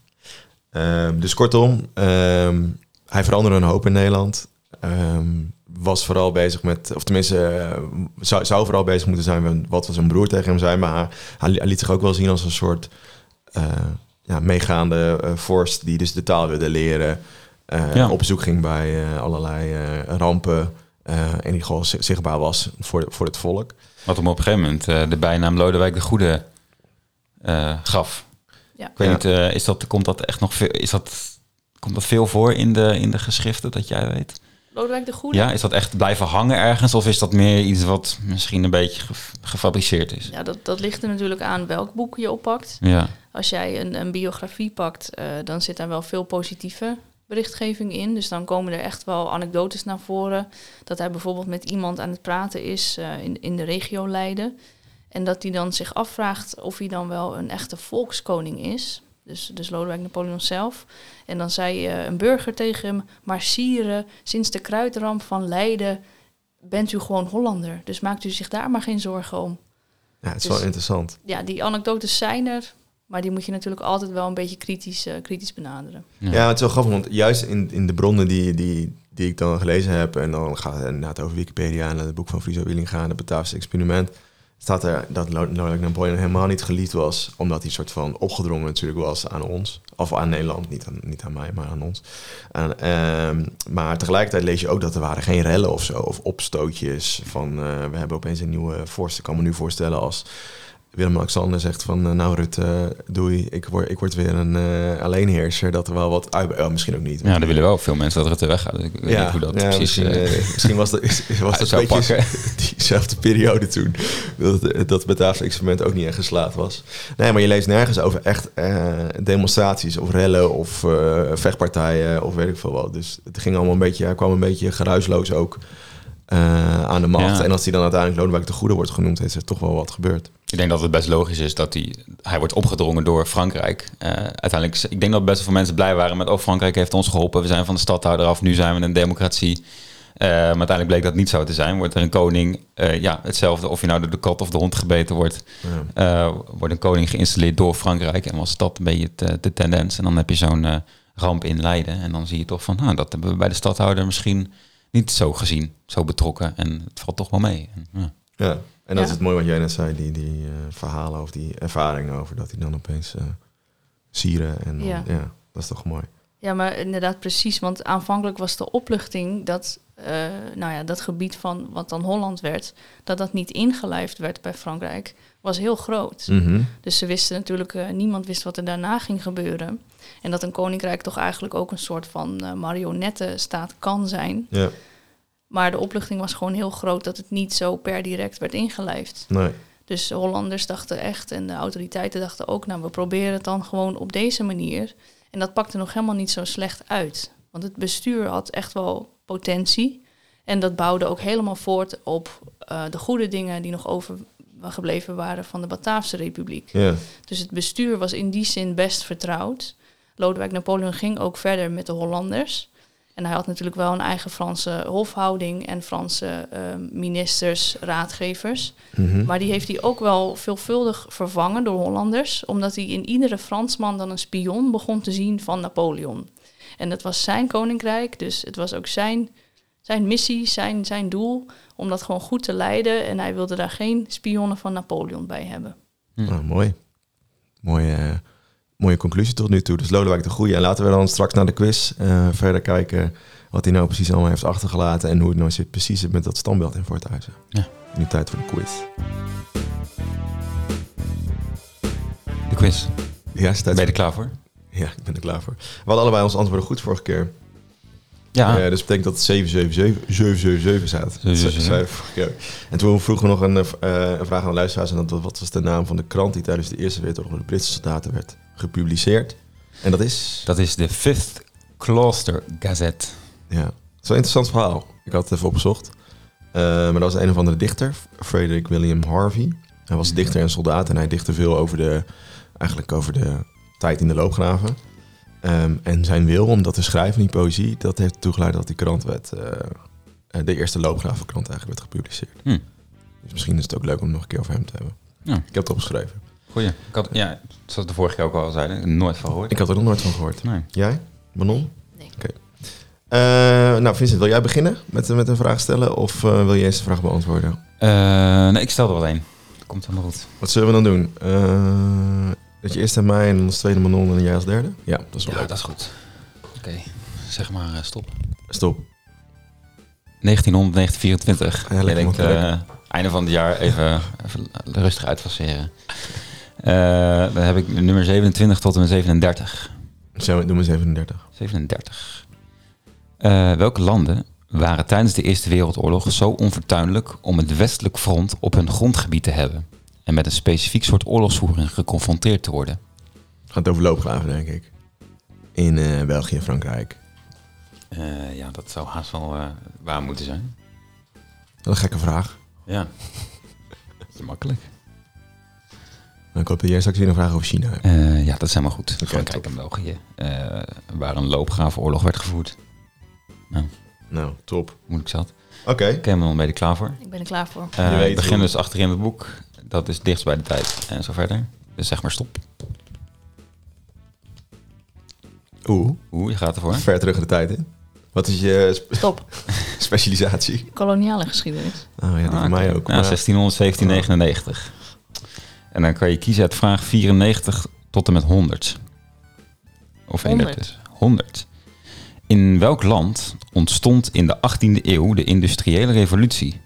Ehm, dus kortom, ehm, hij veranderde een hoop in Nederland. Ehm, was vooral bezig met, of tenminste, eh, zou, zou vooral bezig moeten zijn met wat zijn broer tegen hem zei. Maar hij, hij liet zich ook wel zien als een soort eh, ja, meegaande eh, vorst die dus de taal wilde leren. eh, Ja. Op bezoek ging bij allerlei rampen. eh, en die gewoon zi- zichtbaar was voor, voor het volk. Wat hem op een gegeven moment eh, de bijnaam Lodewijk de Goede eh, gaf. Ja. Ik weet Ja. niet, eh, is dat, komt dat echt nog veel, is dat, komt dat veel voor in de, in de geschriften dat jij weet? Lodewijk de Goede? Ja, is dat echt blijven hangen ergens? Of is dat meer iets wat misschien een beetje ge- gefabriceerd is? Ja, dat, dat ligt er natuurlijk aan welk boek je oppakt. Ja. Als jij een, een biografie pakt, eh, dan zit daar wel veel positieve berichtgeving in. Dus dan komen er echt wel anekdotes naar voren. Dat hij bijvoorbeeld met iemand aan het praten is eh, in, in de regio Leiden. En dat hij dan zich afvraagt of hij dan wel een echte volkskoning is. Dus, dus Lodewijk Napoleon zelf. En dan zei eh, een burger tegen hem... Maar sire, sinds de kruidramp van Leiden bent u gewoon Hollander. Dus maakt u zich daar maar geen zorgen om Ja, het is Dus- wel interessant. ja, die anekdotes zijn er, maar die moet je natuurlijk altijd wel een beetje kritisch, eh, kritisch benaderen. Ja, het is wel grappig, want juist in, in de bronnen die, die, die ik dan gelezen heb... en dan gaat het inderdaad over Wikipedia en het boek van Friso Willinga... en het Bataafse experiment... staat er dat Lo- Lodewijk Napoleon helemaal niet geliefd was... omdat hij soort van opgedrongen natuurlijk was aan ons. Of aan Nederland, niet aan, niet aan mij, maar aan ons. En, ehm, maar tegelijkertijd lees je ook dat er waren geen rellen of zo... of opstootjes van... eh, we hebben opeens een nieuwe voorstel. Ik kan me nu voorstellen als... Willem-Alexander zegt van, eh, nou Rutte, doei, ik word, ik word weer een eh, alleenheerser. Dat er wel wat uit... oh, misschien ook niet. ja, dan willen wel veel mensen dat Rutte weggaat. Ik weet niet hoe dat ja, precies... Misschien, eh, eh, misschien was dat, was dat een beetje diezelfde periode toen. Dat, dat Bataafse experiment ook niet echt geslaagd was. Nee, maar je leest nergens over echt eh, demonstraties of rellen of eh, vechtpartijen of weet ik veel wat. Dus het ging allemaal een beetje, kwam een beetje geruisloos ook eh, aan de macht. Ja. En als hij dan uiteindelijk Lodewijk de Goede wordt genoemd, is er toch wel wat gebeurd. Ik denk dat het best logisch is dat hij, hij wordt opgedrongen door Frankrijk. Eh, uiteindelijk, ik denk dat best wel veel mensen blij waren met, oh Frankrijk heeft ons geholpen, we zijn van de stadhouder af, nu zijn we een democratie. Eh, maar uiteindelijk bleek dat niet zo te zijn. Wordt er een koning, ja, hetzelfde of je nou door de kat of de hond gebeten wordt, Ja. wordt een koning geïnstalleerd door Frankrijk. En was dat een beetje de, de tendens. En dan heb je zo'n ramp in Leiden. En dan zie je toch van, nou, dat hebben we bij de stadhouder misschien niet zo gezien, zo betrokken. En het valt toch wel mee. En, ja. Ja, en dat Ja. is het mooie wat jij net zei, die, die eh, verhalen of die ervaringen over dat hij dan opeens eh sieren en dan- Ja. ja, dat is toch mooi. Ja, maar inderdaad precies, want aanvankelijk was de opluchting dat, eh, nou ja, dat gebied van wat dan Holland werd, dat dat niet ingelijfd werd bij Frankrijk, was heel groot. Mhm. Dus ze wisten natuurlijk, eh, niemand wist wat er daarna ging gebeuren. En dat een koninkrijk toch eigenlijk ook een soort van eh marionettenstaat kan zijn. Ja, Maar de opluchting was gewoon heel groot dat het niet zo per direct werd ingelijfd. nee. Dus de Hollanders dachten echt en de autoriteiten dachten ook, nou we proberen het dan gewoon op deze manier. En dat pakte nog helemaal niet zo slecht uit. Want het bestuur had echt wel potentie. En dat bouwde ook helemaal voort op eh, de goede dingen die nog overgebleven waren van de Bataafse Republiek. Ja, Dus het bestuur was in die zin best vertrouwd. Lodewijk Napoleon ging ook verder met de Hollanders. En hij had natuurlijk wel een eigen Franse hofhouding en Franse eh, ministers, raadgevers. Mhm. Maar die heeft hij ook wel veelvuldig vervangen door Hollanders, omdat hij in iedere Fransman dan een spion begon te zien van Napoleon. En dat was zijn koninkrijk, dus het was ook zijn, zijn missie, zijn, zijn doel om dat gewoon goed te leiden. En hij wilde daar geen spionnen van Napoleon bij hebben. Nou, mooi. Mooie, eh, mooie conclusie tot nu toe. Dus Lodewijk de Goeie. En laten we dan straks naar de quiz eh, verder kijken wat hij nou precies allemaal heeft achtergelaten en hoe het nou zit, precies zit met dat standbeeld in Voorthuizen. Ja. Nu tijd voor de quiz. De quiz. Ja, is tijd Ben je er klaar voor? ja, ik ben er klaar voor. We hadden allebei onze antwoorden goed vorige keer. Ja. Eh, dus dat betekent dat het 777 777 staat. 777. Zei ik vorige keer. En toen vroegen we nog een, eh, een vraag aan de luisteraars. En dat, wat was de naam van de krant die tijdens de Eerste Wereldoorlog door de Britse soldaten werd gepubliceerd? En dat is... Dat is de Fifth Cloister Gazette. Ja, het is een interessant verhaal. Ik had het even opgezocht. Eh, maar dat was een of andere dichter, Frederick William Harvey. Hij was dichter en soldaat en hij dichtte veel over de, eigenlijk over de tijd in de loopgraven. Ehm, en zijn wil om dat te schrijven, die poëzie, dat heeft ertoe geleid dat die krant werd, eh, eh, de eerste loopgravenkrant eigenlijk werd gepubliceerd. Hm. Dus misschien is het ook leuk om nog een keer over hem te hebben. Ja. Ik heb het opgeschreven. Goeie. Ik had, ja, zoals de vorige keer ook al zeiden, nooit van gehoord. Ik had er nog nooit van gehoord. Nee. Jij, Manon? Nee. Oké. Eh, nou, Vincent, wil jij beginnen met, met een vraag stellen? Of wil je eerst de vraag beantwoorden? Eh, nee, ik stel er wel één. Komt helemaal goed. Wat zullen we dan doen? Dat je eerst aan mij en dan als tweede Manon en jij als derde? Ja, dat is wel Ja, leuk. dat is goed. Oké, zeg maar eh, stop. Stop. 1900, 1924. Ja, lekker ik denk, makkelijk. eh, einde van het jaar even, even rustig uitfaceren. Eh dan heb ik nummer 27 tot en met 37. Zo, doe maar 37. 37. Eh, welke landen waren tijdens de Eerste Wereldoorlog zo onfortuinlijk om het westelijk front op hun grondgebied te hebben en met een specifiek soort oorlogsvoering geconfronteerd te worden. Het gaat over loopgraven, denk ik. In eh, België en Frankrijk. Eh, ja, dat zou haast wel eh, waar moeten zijn. Dat is een gekke vraag. Ja. Beetje makkelijk. Dan ik hoop dat jij straks weer een vraag over China hebt. Eh, ja, dat is helemaal goed. Oké, Frankrijk top. en België. eh, waar een loopgravenoorlog werd gevoerd. Nou, top. Moeilijk zat. Oké. Ken je hem ben je klaar voor? Ik ben er klaar voor. Eh, Je weet ik begin hoe. dus achterin het boek. Dat is dichtst bij de tijd. En zo verder. Dus zeg maar stop. Oeh, Oeh, je gaat ervoor. ver terug in de tijd in. Wat is je spe- Stop. specialisatie? Koloniale geschiedenis. Oh ja, die Ah, voor mij ook. Ja, maar- 1600, 1799. En dan kan je kiezen uit vraag 94 tot en met 100. Of 100. 100. 100. In welk land ontstond in de 18e eeuw de industriële revolutie?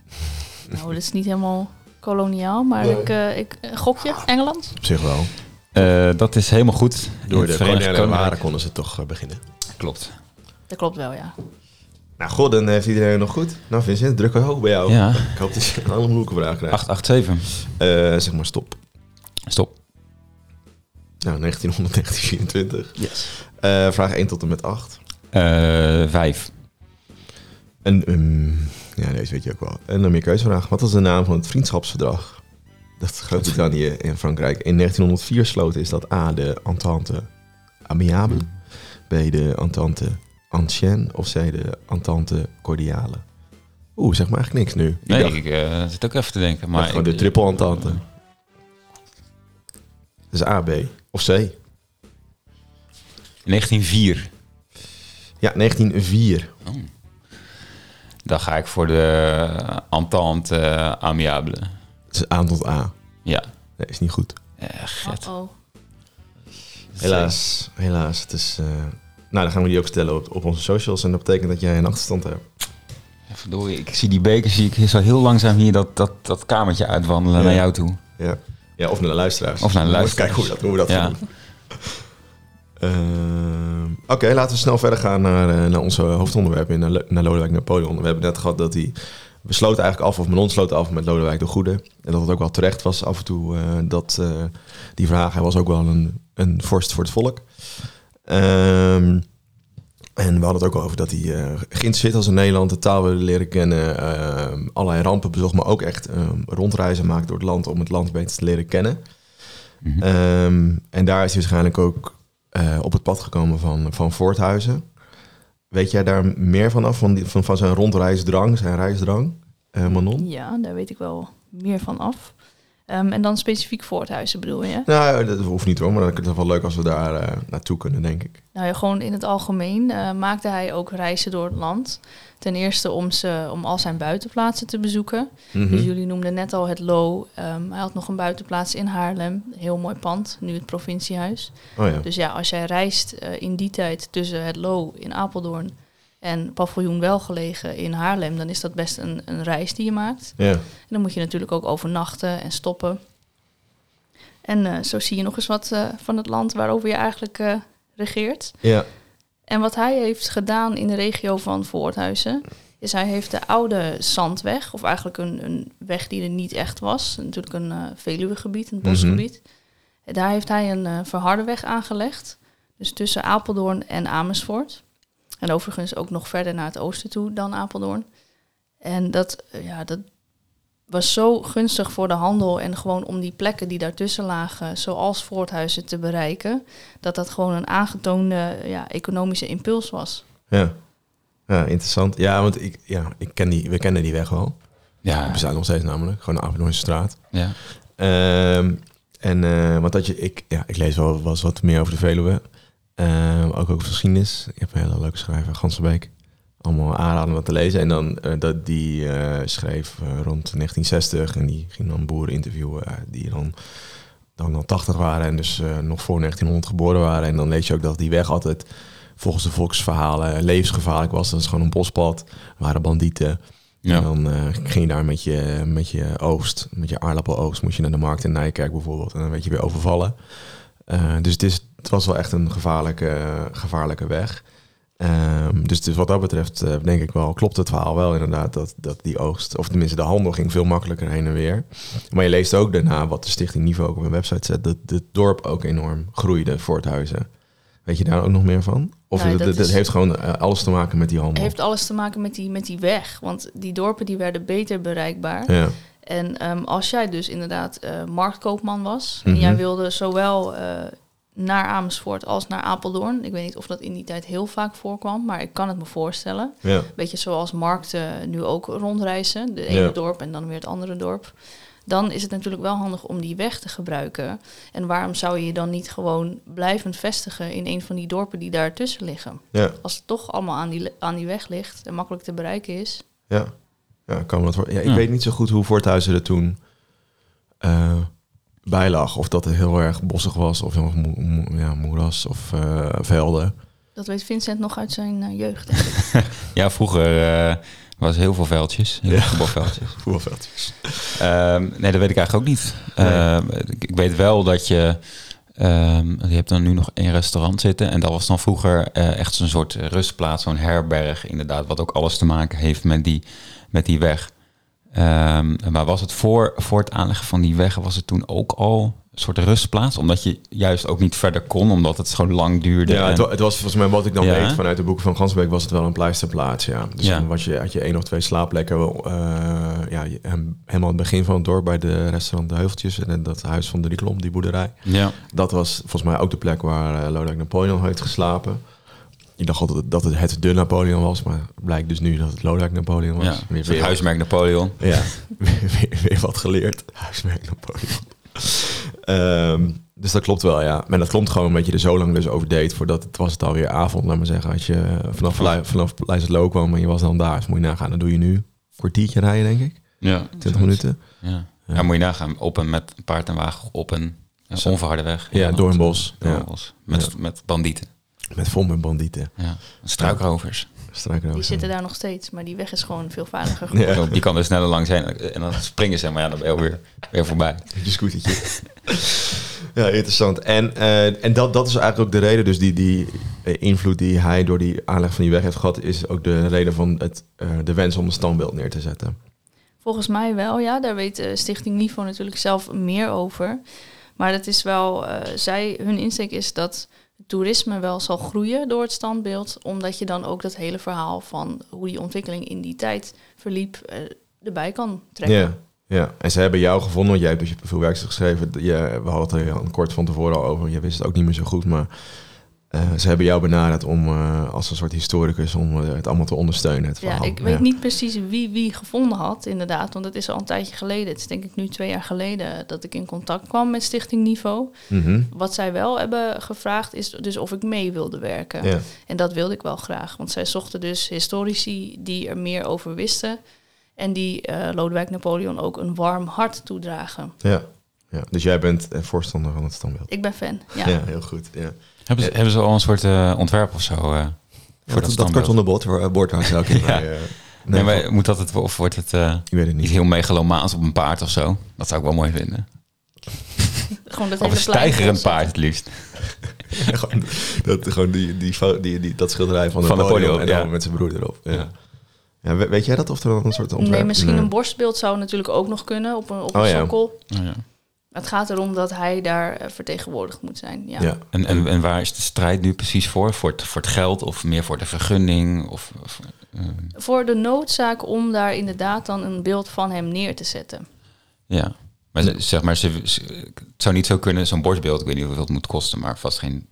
Nou, dat is niet helemaal koloniaal, maar ik, eh, ik eh, gok je, Engeland? Op zich wel. Eh, dat is helemaal goed. Door de koloniale waren konden ze toch eh, beginnen. Klopt. Dat klopt wel, ja. Nou, god, dan heeft iedereen nog goed. Nou, Vincent, druk wel hoog bij jou. Ja, Ik hoop dat je een hele moeilijke vraag krijgt. 887. Eh, zeg maar stop. Stop. Nou, 1900, 1924. Yes. Eh, vraag 1 tot en met 8. Eh, vijf. En, ehm, ja, deze weet je ook wel. En dan meer keuzevraag. Wat was de naam van het vriendschapsverdrag? Dat Groot-Brittannië en Frankrijk in 1904 sloten. Is dat A, de Entente Amiable, B, de Entente Ancienne of C, de Entente Cordiale? Oeh, zeg maar eigenlijk niks nu. Ik Nee, dacht, ik eh, zit ook even te denken. maar gewoon de triple Entente. Dus A, B of C? 1904. Ja, 1904. Dan ga ik voor de Entente eh, Amiable. Dat is A tot A. Ja. Nee, is niet goed. Eh. Oh, Helaas, helaas. Het is, eh, nou, dan gaan we die ook stellen op, op onze socials. En dat betekent dat jij een achterstand hebt. Ja, verdorie, ik zie die beker zie ik zo heel langzaam hier dat, dat, dat kamertje uitwandelen Ja. naar jou toe. Ja. ja, of naar de luisteraars. Of naar de luisteraars. Kijken hoe, dat, hoe we dat Ja. gaan doen. Ehm, Oké, laten we snel verder gaan naar, eh, naar onze hoofdonderwerp in naar, Lodewijk Napoleon. We hebben net gehad dat hij... We sloten eigenlijk af, of Manon sloot af met Lodewijk de Goede. En dat het ook wel terecht was af en toe eh, dat eh, die vraag... Hij was ook wel een, een vorst voor het volk. Ehm, en we hadden het ook al over dat hij eh geïnteresseerd was in Nederland, de taal wilde leren kennen, eh, allerlei rampen bezocht, maar ook echt eh, rondreizen maakt door het land om het land beter te leren kennen. Mhm. Ehm, en daar is hij waarschijnlijk ook eh, op het pad gekomen van, van Voorthuizen. Weet jij daar meer van af, van, die, van, zijn rondreisdrang, zijn reisdrang, eh, Manon? ja, daar weet ik wel meer van af. Ehm, en dan specifiek Voorthuizen bedoel je? Nou, dat hoeft niet hoor, maar dan is het wel leuk als we daar eh, naartoe kunnen, denk ik. Nou ja, gewoon in het algemeen eh, maakte hij ook reizen door het land. Ten eerste om, ze, om al zijn buitenplaatsen te bezoeken. Mhm. Dus jullie noemden net al het Lo. Ehm, hij had nog een buitenplaats in Haarlem. Heel mooi pand, nu het provinciehuis. Oh ja. Dus ja, als jij reist eh, in die tijd tussen het Lo in Apeldoorn en paviljoen Welgelegen in Haarlem, dan is dat best een, een reis die je maakt. ja. En dan moet je natuurlijk ook overnachten en stoppen. En eh, zo zie je nog eens wat eh, van het land waarover je eigenlijk eh, regeert. Ja. En wat hij heeft gedaan in de regio van Voorthuizen, is hij heeft de oude Zandweg, of eigenlijk een, een weg die er niet echt was, natuurlijk een Veluwegebied, een bosgebied. En Daar heeft hij een verharde weg aangelegd, dus tussen Apeldoorn en Amersfoort. En overigens ook nog verder naar het oosten toe dan Apeldoorn. En dat, eh, ja, dat was zo gunstig voor de handel en gewoon om die plekken die daartussen lagen, zoals Voorthuizen, te bereiken, dat dat gewoon een aangetoonde ja, economische impuls was. Ja. Ja, interessant. Ja, want ik, ja, ik ken die, we kennen die weg wel. Ja, We bestaat nog steeds namelijk, gewoon de Apeldoornse straat. ja. Ehm, en eh, want dat je, ik, ja, ik lees wel, wel eens wat meer over de Veluwe. Ehm, ook over geschiedenis. Ik heb een hele leuke schrijver, Gansenbeek. Allemaal aanraden om wat te lezen. En dan eh, dat die eh, schreef eh, rond 1960 en die ging dan boeren interviewen die dan dan al 80 waren en dus nog voor 1900 geboren waren. En dan lees je ook dat die weg altijd volgens de volksverhalen levensgevaarlijk was. Dat is gewoon een bospad, waren bandieten. En ja. dan eh, ging je daar met je, met je oogst, met je aardappeloogst, moest je naar de markt in Nijkerk bijvoorbeeld. En dan werd je weer overvallen. Dus het, is, het was wel echt een gevaarlijke, gevaarlijke weg. Ehm, dus, dus wat dat betreft eh, denk ik wel, klopt het verhaal wel inderdaad dat, dat die oogst, of tenminste de handel ging veel makkelijker heen en weer. Maar je leest ook daarna wat de Stichting Niveau ook op hun website zet, dat het dorp ook enorm groeide, Voorthuizen. Weet je daar ook nog meer van? Of het, dat is- heeft gewoon eh, alles te maken met die handel? Het heeft alles te maken met die, met die weg. Want die dorpen die werden beter bereikbaar. Ja, En ehm, als jij dus inderdaad eh, marktkoopman was... Mhm. en jij wilde zowel naar Amersfoort als naar Apeldoorn... ik weet niet of dat in die tijd heel vaak voorkwam... maar ik kan het me voorstellen. ja, Beetje zoals markten nu ook rondreizen. De ene Ja. dorp en dan weer het andere dorp. Dan is het natuurlijk wel handig om die weg te gebruiken. En waarom zou je je dan niet gewoon blijvend vestigen... in een van die dorpen die daartussen liggen? ja, Als het toch allemaal aan die, aan die weg ligt en makkelijk te bereiken is. ja. Ja, kan dat. Ja, ik Ja. weet niet zo goed hoe Voorthuizen er toen eh, bij lag. Of dat het heel erg bossig was, of heel erg mo- mo- ja, moeras of eh, velden. Dat weet Vincent nog uit zijn eh, jeugd. Ja, vroeger eh, was heel veel veldjes, heel voetbalveldjes. Voetbalveldjes. Ehm, nee, dat weet ik eigenlijk ook niet. Nee. Ehm, ik, ik weet wel dat je... ehm, je hebt dan nu nog één restaurant zitten. En dat was dan vroeger eh, echt zo'n soort rustplaats, zo'n herberg inderdaad. Wat ook alles te maken heeft met die, met die weg. Ehm, maar was het voor, voor het aanleggen van die weg, was het toen ook al een soort rustplaats? Omdat je juist ook niet verder kon, omdat het zo lang duurde. Ja, het, en- wa- het was volgens mij wat ik dan Ja, weet vanuit de boeken van Gansbeek was het wel een pleisterplaats, ja. Dus Ja. dan was je, had je één of twee slaapplekken, eh, ja, helemaal aan het begin van het dorp bij de restaurant De Heuveltjes en dat huis van de Riklom, die boerderij. ja. Dat was volgens mij ook de plek waar uh, Lodewijk Napoleon heeft geslapen. Ik dacht altijd dat het het de Napoleon was, maar blijkt dus nu dat het Lodewijk Napoleon was. ja. Weer, huismerk Napoleon. ja, weer, weer, weer wat geleerd. Huismerk Napoleon. Ehm, dus dat klopt wel, ja. Maar dat klopt gewoon omdat je er zo lang dus over deed voordat het was het alweer avond, laat maar zeggen. Als je eh, vanaf, vanaf Leijsseloo kwam en je was dan daar, dus moet je nagaan. Dan doe je nu een kwartiertje rijden, denk ik. Ja, 20 minuten. Ja. Ja. moet je nagaan. Op een met paard en wagen op een, een Zo. onverharde weg. Ja, door een bos. Door Ja. een bos. Met, met bandieten. Met vol met bandieten. Ja. Struikrovers. Die zitten daar nog steeds, maar die weg is gewoon veel veiliger. Ja. Die kan er sneller lang zijn. En dan springen ze, maar ja, dan ben je alweer weer voorbij. Je scootertje. ja, interessant. En, eh, en dat, dat is eigenlijk ook de reden, dus die, die eh, invloed die hij door die aanleg van die weg heeft gehad, is ook de reden van het, eh, de wens om een standbeeld neer te zetten. Volgens mij wel, ja. Daar weet Stichting Niveau natuurlijk zelf meer over. Maar het is wel, eh, zij, hun insteek is dat toerisme wel zal groeien door het standbeeld. Omdat je dan ook dat hele verhaal van hoe die ontwikkeling in die tijd verliep eh, erbij kan trekken. Ja, ja. En ze hebben jou gevonden, want jij hebt dus je profielwerkstuk geschreven. Je, we hadden het er al kort van tevoren al over, je wist het ook niet meer zo goed, maar eh, ze hebben jou benaderd om eh, als een soort historicus om eh, het allemaal te ondersteunen. Het Ja, ik weet niet precies wie wie gevonden had, inderdaad. Want het is al een tijdje geleden. Het is denk ik nu twee jaar geleden dat ik in contact kwam met Stichting Niveau. Mhm. Wat zij wel hebben gevraagd is dus of ik mee wilde werken. Ja, En dat wilde ik wel graag. Want zij zochten dus historici die er meer over wisten. En die Lodewijk Napoleon ook een warm hart toedragen. ja, ja. Dus jij bent eh, voorstander van het standbeeld. Ik ben fan, ja. Ja, heel goed. Ja. Hebben ze, hebben ze al een soort eh, ontwerp of zo? eh, voor Ja, dat, dat, kartonnen bord, bord waar ze Ja. eh, Nee, nee, maar moet dat het, of wordt het eh, ik weet het niet heel megalomaans op een paard of zo? Dat zou ik wel mooi vinden. Gewoon dat Of een stijgerend paard het liefst. gewoon, dat, gewoon die, die, die, die, dat schilderij van, Van Napoleon, en ja. dan met zijn broer erop. Ja. Ja. Ja. we- weet jij dat of er dan een soort ontwerp? Nee, misschien een borstbeeld zou natuurlijk ook nog kunnen op een, op een Oh ja. sokkel. Oh, ja. Het gaat erom dat hij daar eh, vertegenwoordigd moet zijn. Ja. Ja. En, en, en waar is de strijd nu precies voor? Voor het, voor het geld of meer voor de vergunning? Of, of, eh, Voor de noodzaak om daar inderdaad dan een beeld van hem neer te zetten. ja. Maar ze- zeg maar, ze, ze- het zou niet zo kunnen, zo'n borstbeeld, ik weet niet hoeveel het moet kosten, maar vast geen...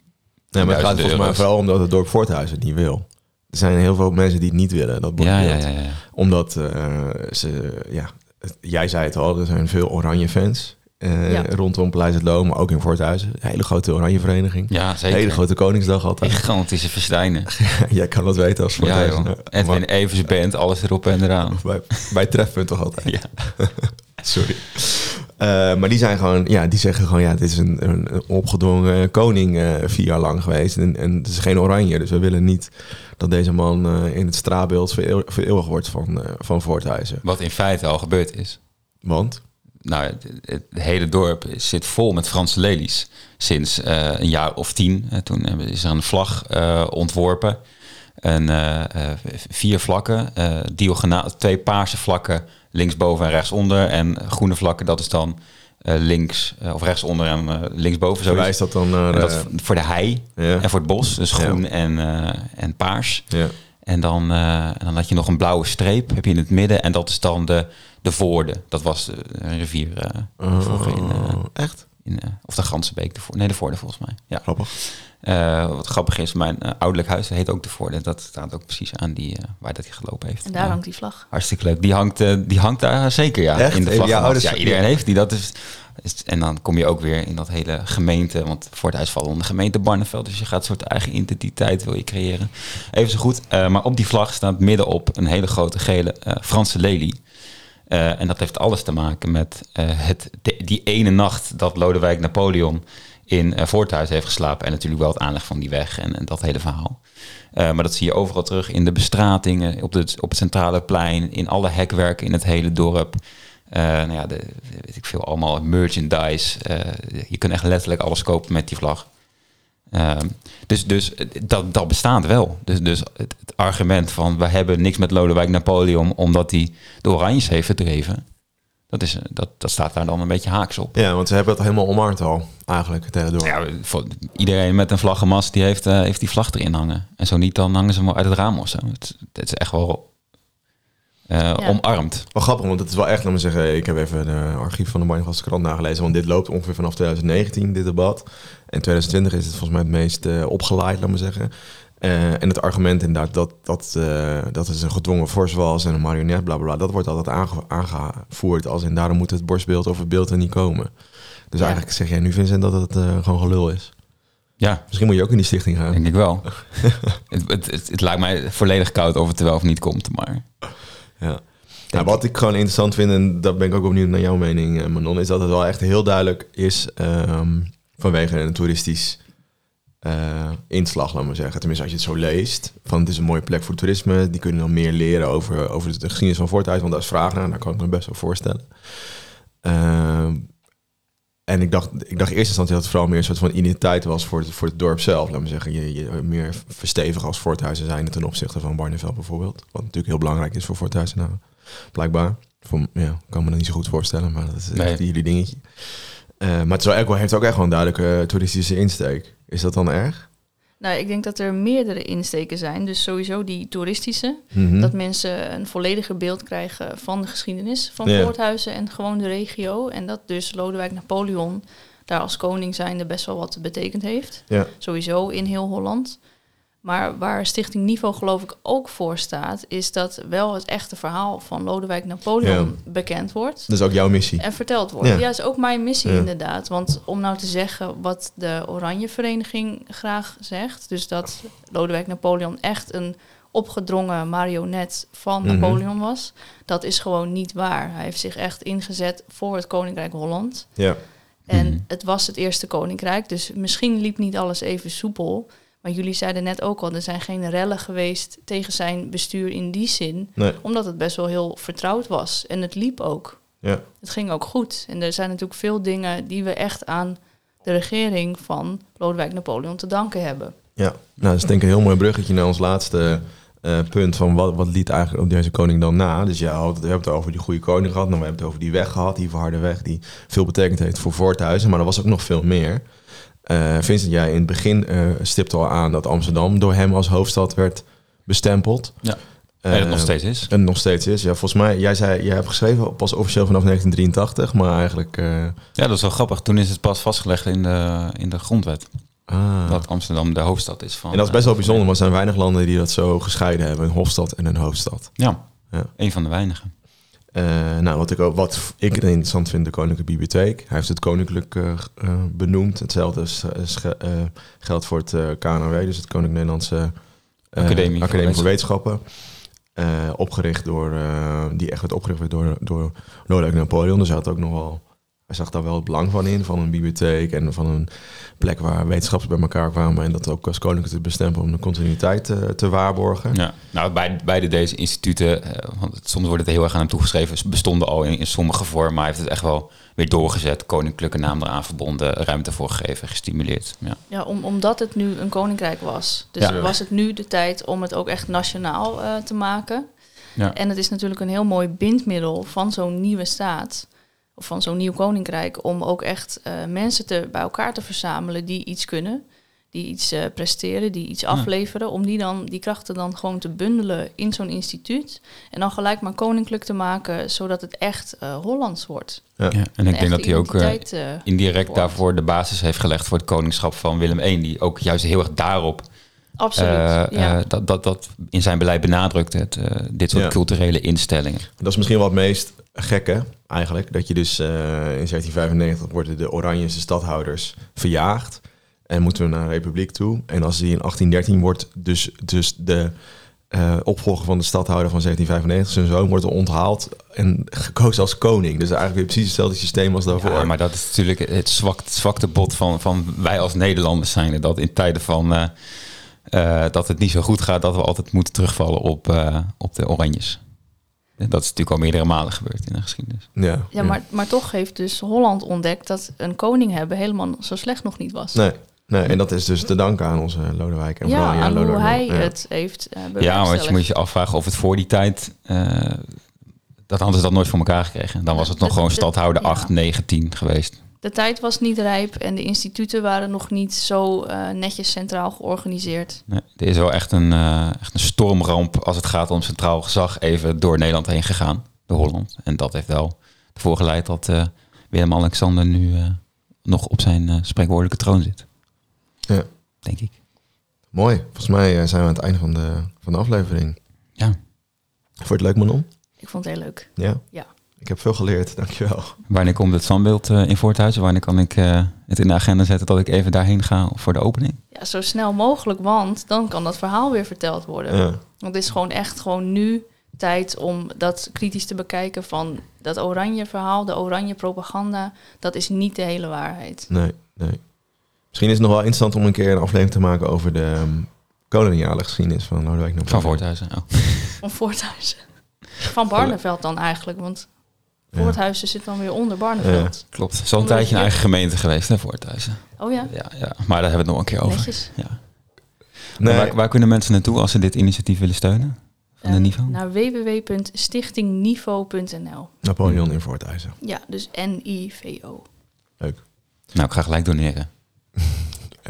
Nee, maar het gaat volgens mij vooral omdat het dorp Voorthuizen het niet wil. Er zijn heel veel mensen die het niet willen, dat Ja, borstbeeld. ja, ja, ja. Omdat eh, ze, ja, jij zei het al, er zijn veel oranje fans eh, Ja. rondom Paleis het Loon, maar ook in Voorthuizen. Een hele grote oranje vereniging. Ja, zeker. Hele grote Koningsdag altijd. Gigantische festijnen. jij kan dat weten als Ja, Voorthuizen. Maar- Edwin Evers Band, alles erop en eraan. bij, bij Trefpunt toch altijd. Ja. Sorry. Eh, maar die zijn gewoon, ja, die zeggen gewoon, ja, dit is een, een, een opgedwongen koning eh, vier jaar lang geweest. En, en het is geen oranje, dus we willen niet dat deze man eh, in het straatbeeld vereeuw- vereeuwigd wordt van, eh, van Voorthuizen. Wat in feite al gebeurd is. Want? Nou, het, het hele dorp zit vol met Franse lelies. Sinds eh, een jaar of tien. Eh, toen hebben- is er een vlag eh, ontworpen. eh, vier vlakken. diagonaal, twee paarse vlakken linksboven en rechtsonder. En groene vlakken, dat is dan links of rechtsonder en linksboven. Zo Verwijst dat dan naar... en dat is voor de hei en voor het bos. Dus groen en, en paars. En dan, en dan had je nog een blauwe streep heb je in het midden. En dat is dan de, de Voorde. Dat was de, een rivier eh, vroeger in, eh, echt? in eh, of de Gansenbeek. De. Nee, de Voorde volgens mij. Ja. Grappig. Eh, wat grappig is, mijn ouderlijk huis heet ook de Voorde. Dat staat ook precies aan die, waar dat hij gelopen heeft. En daar hangt die vlag. Hartstikke leuk. Die hangt, die hangt daar zeker, ja. Echt? In de vlag. Ja, iedereen heeft die. Dat is, en dan kom je ook weer in dat hele gemeente. Want voor het huis valt onder gemeente Barneveld. Dus je gaat een soort eigen identiteit wil je creëren. Even zo goed. Eh, maar op die vlag staat middenop een hele grote gele eh, Franse lelie. Eh, en dat heeft alles te maken met eh, het, die ene nacht dat Lodewijk Napoleon in eh Voorthuis heeft geslapen. En natuurlijk wel het aanleg van die weg en, dat hele verhaal. Maar dat zie je overal terug in de bestratingen, op, op het centrale plein, in alle hekwerken in het hele dorp. Nou ja, de, weet ik veel, allemaal merchandise. Je kunt echt letterlijk alles kopen met die vlag. Ehm, dus dus dat, dat bestaat wel. Dus, dus het, het argument van we hebben niks met Lodewijk Napoleon omdat hij de Oranjes heeft verdreven. Dat, is, dat, dat staat daar dan een beetje haaks op. Ja, want ze hebben het helemaal omarmd al, eigenlijk, het hele dorp. Ja, voor iedereen met een vlaggenmast die heeft, eh, heeft die vlag erin hangen. En zo niet, dan hangen ze hem uit het raam of zo. Het, het is echt wel eh, omarmd. Wel grappig, want het is wel echt, laat me zeggen, ik heb even de archief van de Barnevaldse krant nagelezen, want dit loopt ongeveer vanaf 2019, dit debat. En 2020 is het volgens mij het meest eh, opgeleid, laat me zeggen. Eh, en het argument inderdaad dat, dat, eh, dat het een gedwongen fors was en een marionet, bla bla bla, dat wordt altijd aange- aangevoerd als in daarom moet het borstbeeld of het beeld er niet komen. Dus Ja. eigenlijk zeg jij nu, Vincent, dat het gewoon gelul is. Ja, Misschien moet je ook in die stichting gaan. denk ik wel. het, het, het, het lijkt mij volledig koud of het er wel of niet komt. Maar Ja. Nou, wat ik gewoon interessant vind, en dat ben ik ook benieuwd naar jouw mening, Manon, is dat het wel echt heel duidelijk is ehm, vanwege een toeristisch eh, inslag, laat maar zeggen. Tenminste, als je het zo leest, van het is een mooie plek voor toerisme, die kunnen dan meer leren over, over de geschiedenis van Voorthuis, want daar is vraag naar, daar kan ik me best wel voorstellen. Ehm, en ik dacht, ik dacht in eerste instantie dat het vooral meer een soort van identiteit was voor het, voor het dorp zelf. Laat me zeggen, je, je meer verstevigen als Voorthuizen zijn ten opzichte van Barneveld bijvoorbeeld. Wat natuurlijk heel belangrijk is voor Voorthuizen blijkbaar. Voor, ja, ik kan me dat niet zo goed voorstellen, maar dat is Nee. echt jullie dingetje. Eh, maar het is wel, echt wel- heeft ook echt wel een duidelijke eh, toeristische insteek. Is dat dan erg? Nou, ik denk dat er meerdere insteken zijn. Dus sowieso die toeristische. Mhm. Dat mensen een vollediger beeld krijgen van de geschiedenis van. Voorthuizen en gewoon de regio. En dat dus Lodewijk Napoleon daar als koning zijnde best wel wat betekend heeft. Sowieso in heel Holland. Maar waar Stichting Niveau geloof ik ook voor staat, is dat wel het echte verhaal van Lodewijk Napoleon bekend wordt. Dat is ook jouw missie. En verteld wordt. Ja. Ja, dat is ook mijn missie Ja. inderdaad. Want om nou te zeggen wat de Oranje Vereniging graag zegt... dus dat Lodewijk Napoleon echt een opgedrongen marionet van Mhm. Napoleon was... dat is gewoon niet waar. Hij heeft zich echt ingezet voor het Koninkrijk Holland. Ja. En Mhm. het was het eerste koninkrijk, dus misschien liep niet alles even soepel. Maar jullie zeiden net ook al, er zijn geen rellen geweest tegen zijn bestuur in die zin. Nee. Omdat het best wel heel vertrouwd was. En het liep ook. Ja. Het ging ook goed. En er zijn natuurlijk veel dingen die we echt aan de regering van Lodewijk Napoleon te danken hebben. Ja, nou, dat is denk ik een heel mooi bruggetje naar ons laatste eh, punt van wat, wat liet eigenlijk op deze koning dan na. Dus ja, we hebben het over die goede koning gehad, nou, we hebben het over die weg gehad, die verharde weg, die veel betekend heeft voor Voorthuizen, maar er was ook nog veel meer. Eh Vincent, jij in het begin eh stipte al aan dat Amsterdam door hem als hoofdstad werd bestempeld. Ja. Eh, en het nog steeds is. En nog steeds is. Ja, volgens mij, jij zei, jij hebt geschreven pas officieel vanaf 1983, maar eigenlijk... eh, Ja, dat is wel grappig. Toen is het pas vastgelegd in de, in de grondwet. ah. Dat Amsterdam de hoofdstad is van... En dat is best wel eh, bijzonder, want er zijn weinig landen die dat zo gescheiden hebben. Een hofstad en een hoofdstad. Ja, Ja. een van de weinigen. Eh, nou, wat ik, ook, wat ik interessant vind, de Koninklijke Bibliotheek. Hij heeft het koninklijk eh, eh, benoemd. Hetzelfde is, is ge- geldt voor het KNW, dus het Koninklijk Nederlandse Academie voor Wetenschappen. Opgericht door, die echt werd opgericht door, door Lodewijk Napoleon. Dus hij had ook nog wel hij zag daar wel het belang van in, van een bibliotheek en van een plek waar wetenschappers bij elkaar kwamen en dat ook als koninklijk te bestempelen om de continuïteit eh, te waarborgen. Ja, nou, bij, beide deze instituten, eh, want soms wordt het heel erg aan hem toegeschreven, bestonden al in, in sommige vormen, maar hij heeft het echt wel weer doorgezet, koninklijke naam eraan verbonden, ruimte voor gegeven, gestimuleerd. Ja. Ja, om, omdat het nu een koninkrijk was. Dus Ja. was het nu de tijd om het ook echt nationaal eh, te maken. Ja. En het is natuurlijk een heel mooi bindmiddel van zo'n nieuwe staat. Of van zo'n nieuw koninkrijk. Om ook echt eh, mensen te, bij elkaar te verzamelen die iets kunnen. Die iets eh, presteren, die iets afleveren. Om die, dan, die krachten dan gewoon te bundelen in zo'n instituut. En dan gelijk maar koninklijk te maken. Zodat het echt eh, Hollands wordt. Ja, en ik denk dat hij ook indirect wordt. daarvoor de basis heeft gelegd voor het koningschap van Willem I, die ook juist heel erg daarop Absoluut. ja. eh, dat, dat, dat in zijn beleid benadrukt, het, eh, dit soort Ja. culturele instellingen. Dat is misschien wel het meest gekke eigenlijk. Dat je dus eh, in 1795 worden de Oranjese stadhouders verjaagd. En moeten we naar een republiek toe. En als die in 1813 wordt dus, dus de eh, opvolger van de stadhouder van 1795, zijn zoon, wordt onthaald en gekozen als koning. Dus eigenlijk weer precies hetzelfde systeem als daarvoor. Ja, maar dat is natuurlijk het zwak, zwakte bot van, van wij als Nederlanders zijn. Dat in tijden van eh, dat het niet zo goed gaat, dat we altijd moeten terugvallen op, op de Oranjes. En Dat is natuurlijk al meerdere malen gebeurd in de geschiedenis. ja, Ja, maar, maar toch heeft dus Holland ontdekt dat een koning hebben helemaal zo slecht nog niet was. Nee, nee, en dat is dus te danken aan onze Lodewijk. En ja, vooral aan hoe Lodewijk. hij Ja. het heeft uh, Ja, want je moet je afvragen of het voor die tijd... eh, dat hadden ze dat nooit voor elkaar gekregen. Dan was het nog gewoon dat- stadhouder ja. 8, 9, 10 geweest. De tijd was niet rijp en de instituten waren nog niet zo eh, netjes centraal georganiseerd. Nee, er is wel echt een, eh, echt een stormramp als het gaat om centraal gezag even door Nederland heen gegaan. Door Holland. En dat heeft wel ervoor geleid dat eh, Willem-Alexander nu eh, nog op zijn spreekwoordelijke troon zit. Ja. Denk ik. Mooi. Volgens mij zijn we aan het einde van de, van de aflevering. Ja. Vond je het leuk, Manon? Ik vond het heel leuk. Ja? Ja. Ik heb veel geleerd, dankjewel. Wanneer komt het standbeeld eh, in Voorthuizen? Wanneer kan ik eh, het in de agenda zetten dat ik even daarheen ga voor de opening? Ja, zo snel mogelijk, want dan kan dat verhaal weer verteld worden. Ja. Want het is gewoon echt gewoon nu tijd om dat kritisch te bekijken van dat oranje verhaal, de oranje propaganda. Dat is niet de hele waarheid. Nee, nee. Misschien is het nog wel interessant om een keer een aflevering te maken over de um, koloniale geschiedenis van Lodewijk Napoleon. Van Voorthuizen. Oh. Van Voorthuizen. Van Barneveld dan eigenlijk, want. Voorthuizen zit dan weer onder Barneveld. Klopt. Het is al een Omdat tijdje een eigen gemeente geweest, hè, Voorthuizen. Oh ja, Ja, ja, maar daar hebben we het nog een keer over. netjes. Ja. Nee, Waar, waar kunnen mensen naartoe als ze dit initiatief willen steunen? Van de Eh, niveau? Naar www.stichtingniveau.nl. Napoleon in Voorthuizen. Ja, dus N-I-V-O. Leuk. Nou, ik ga gelijk doneren.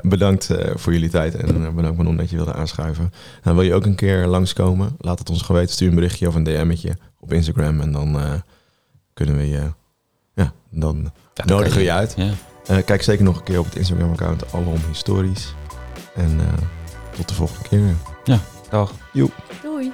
Bedankt eh, voor jullie tijd en eh, bedankt Manon dat je wilde aanschuiven. En wil je ook een keer langskomen? Laat het ons gewoon weten. Stuur een berichtje of een DM'tje op Instagram en dan eh, kunnen we je... Ja, dan Ja, nodigen we je uit. Ja. Eh, kijk zeker nog een keer op het Instagram-account Alom Historisch. En eh, tot de volgende keer weer. Dag. Doei.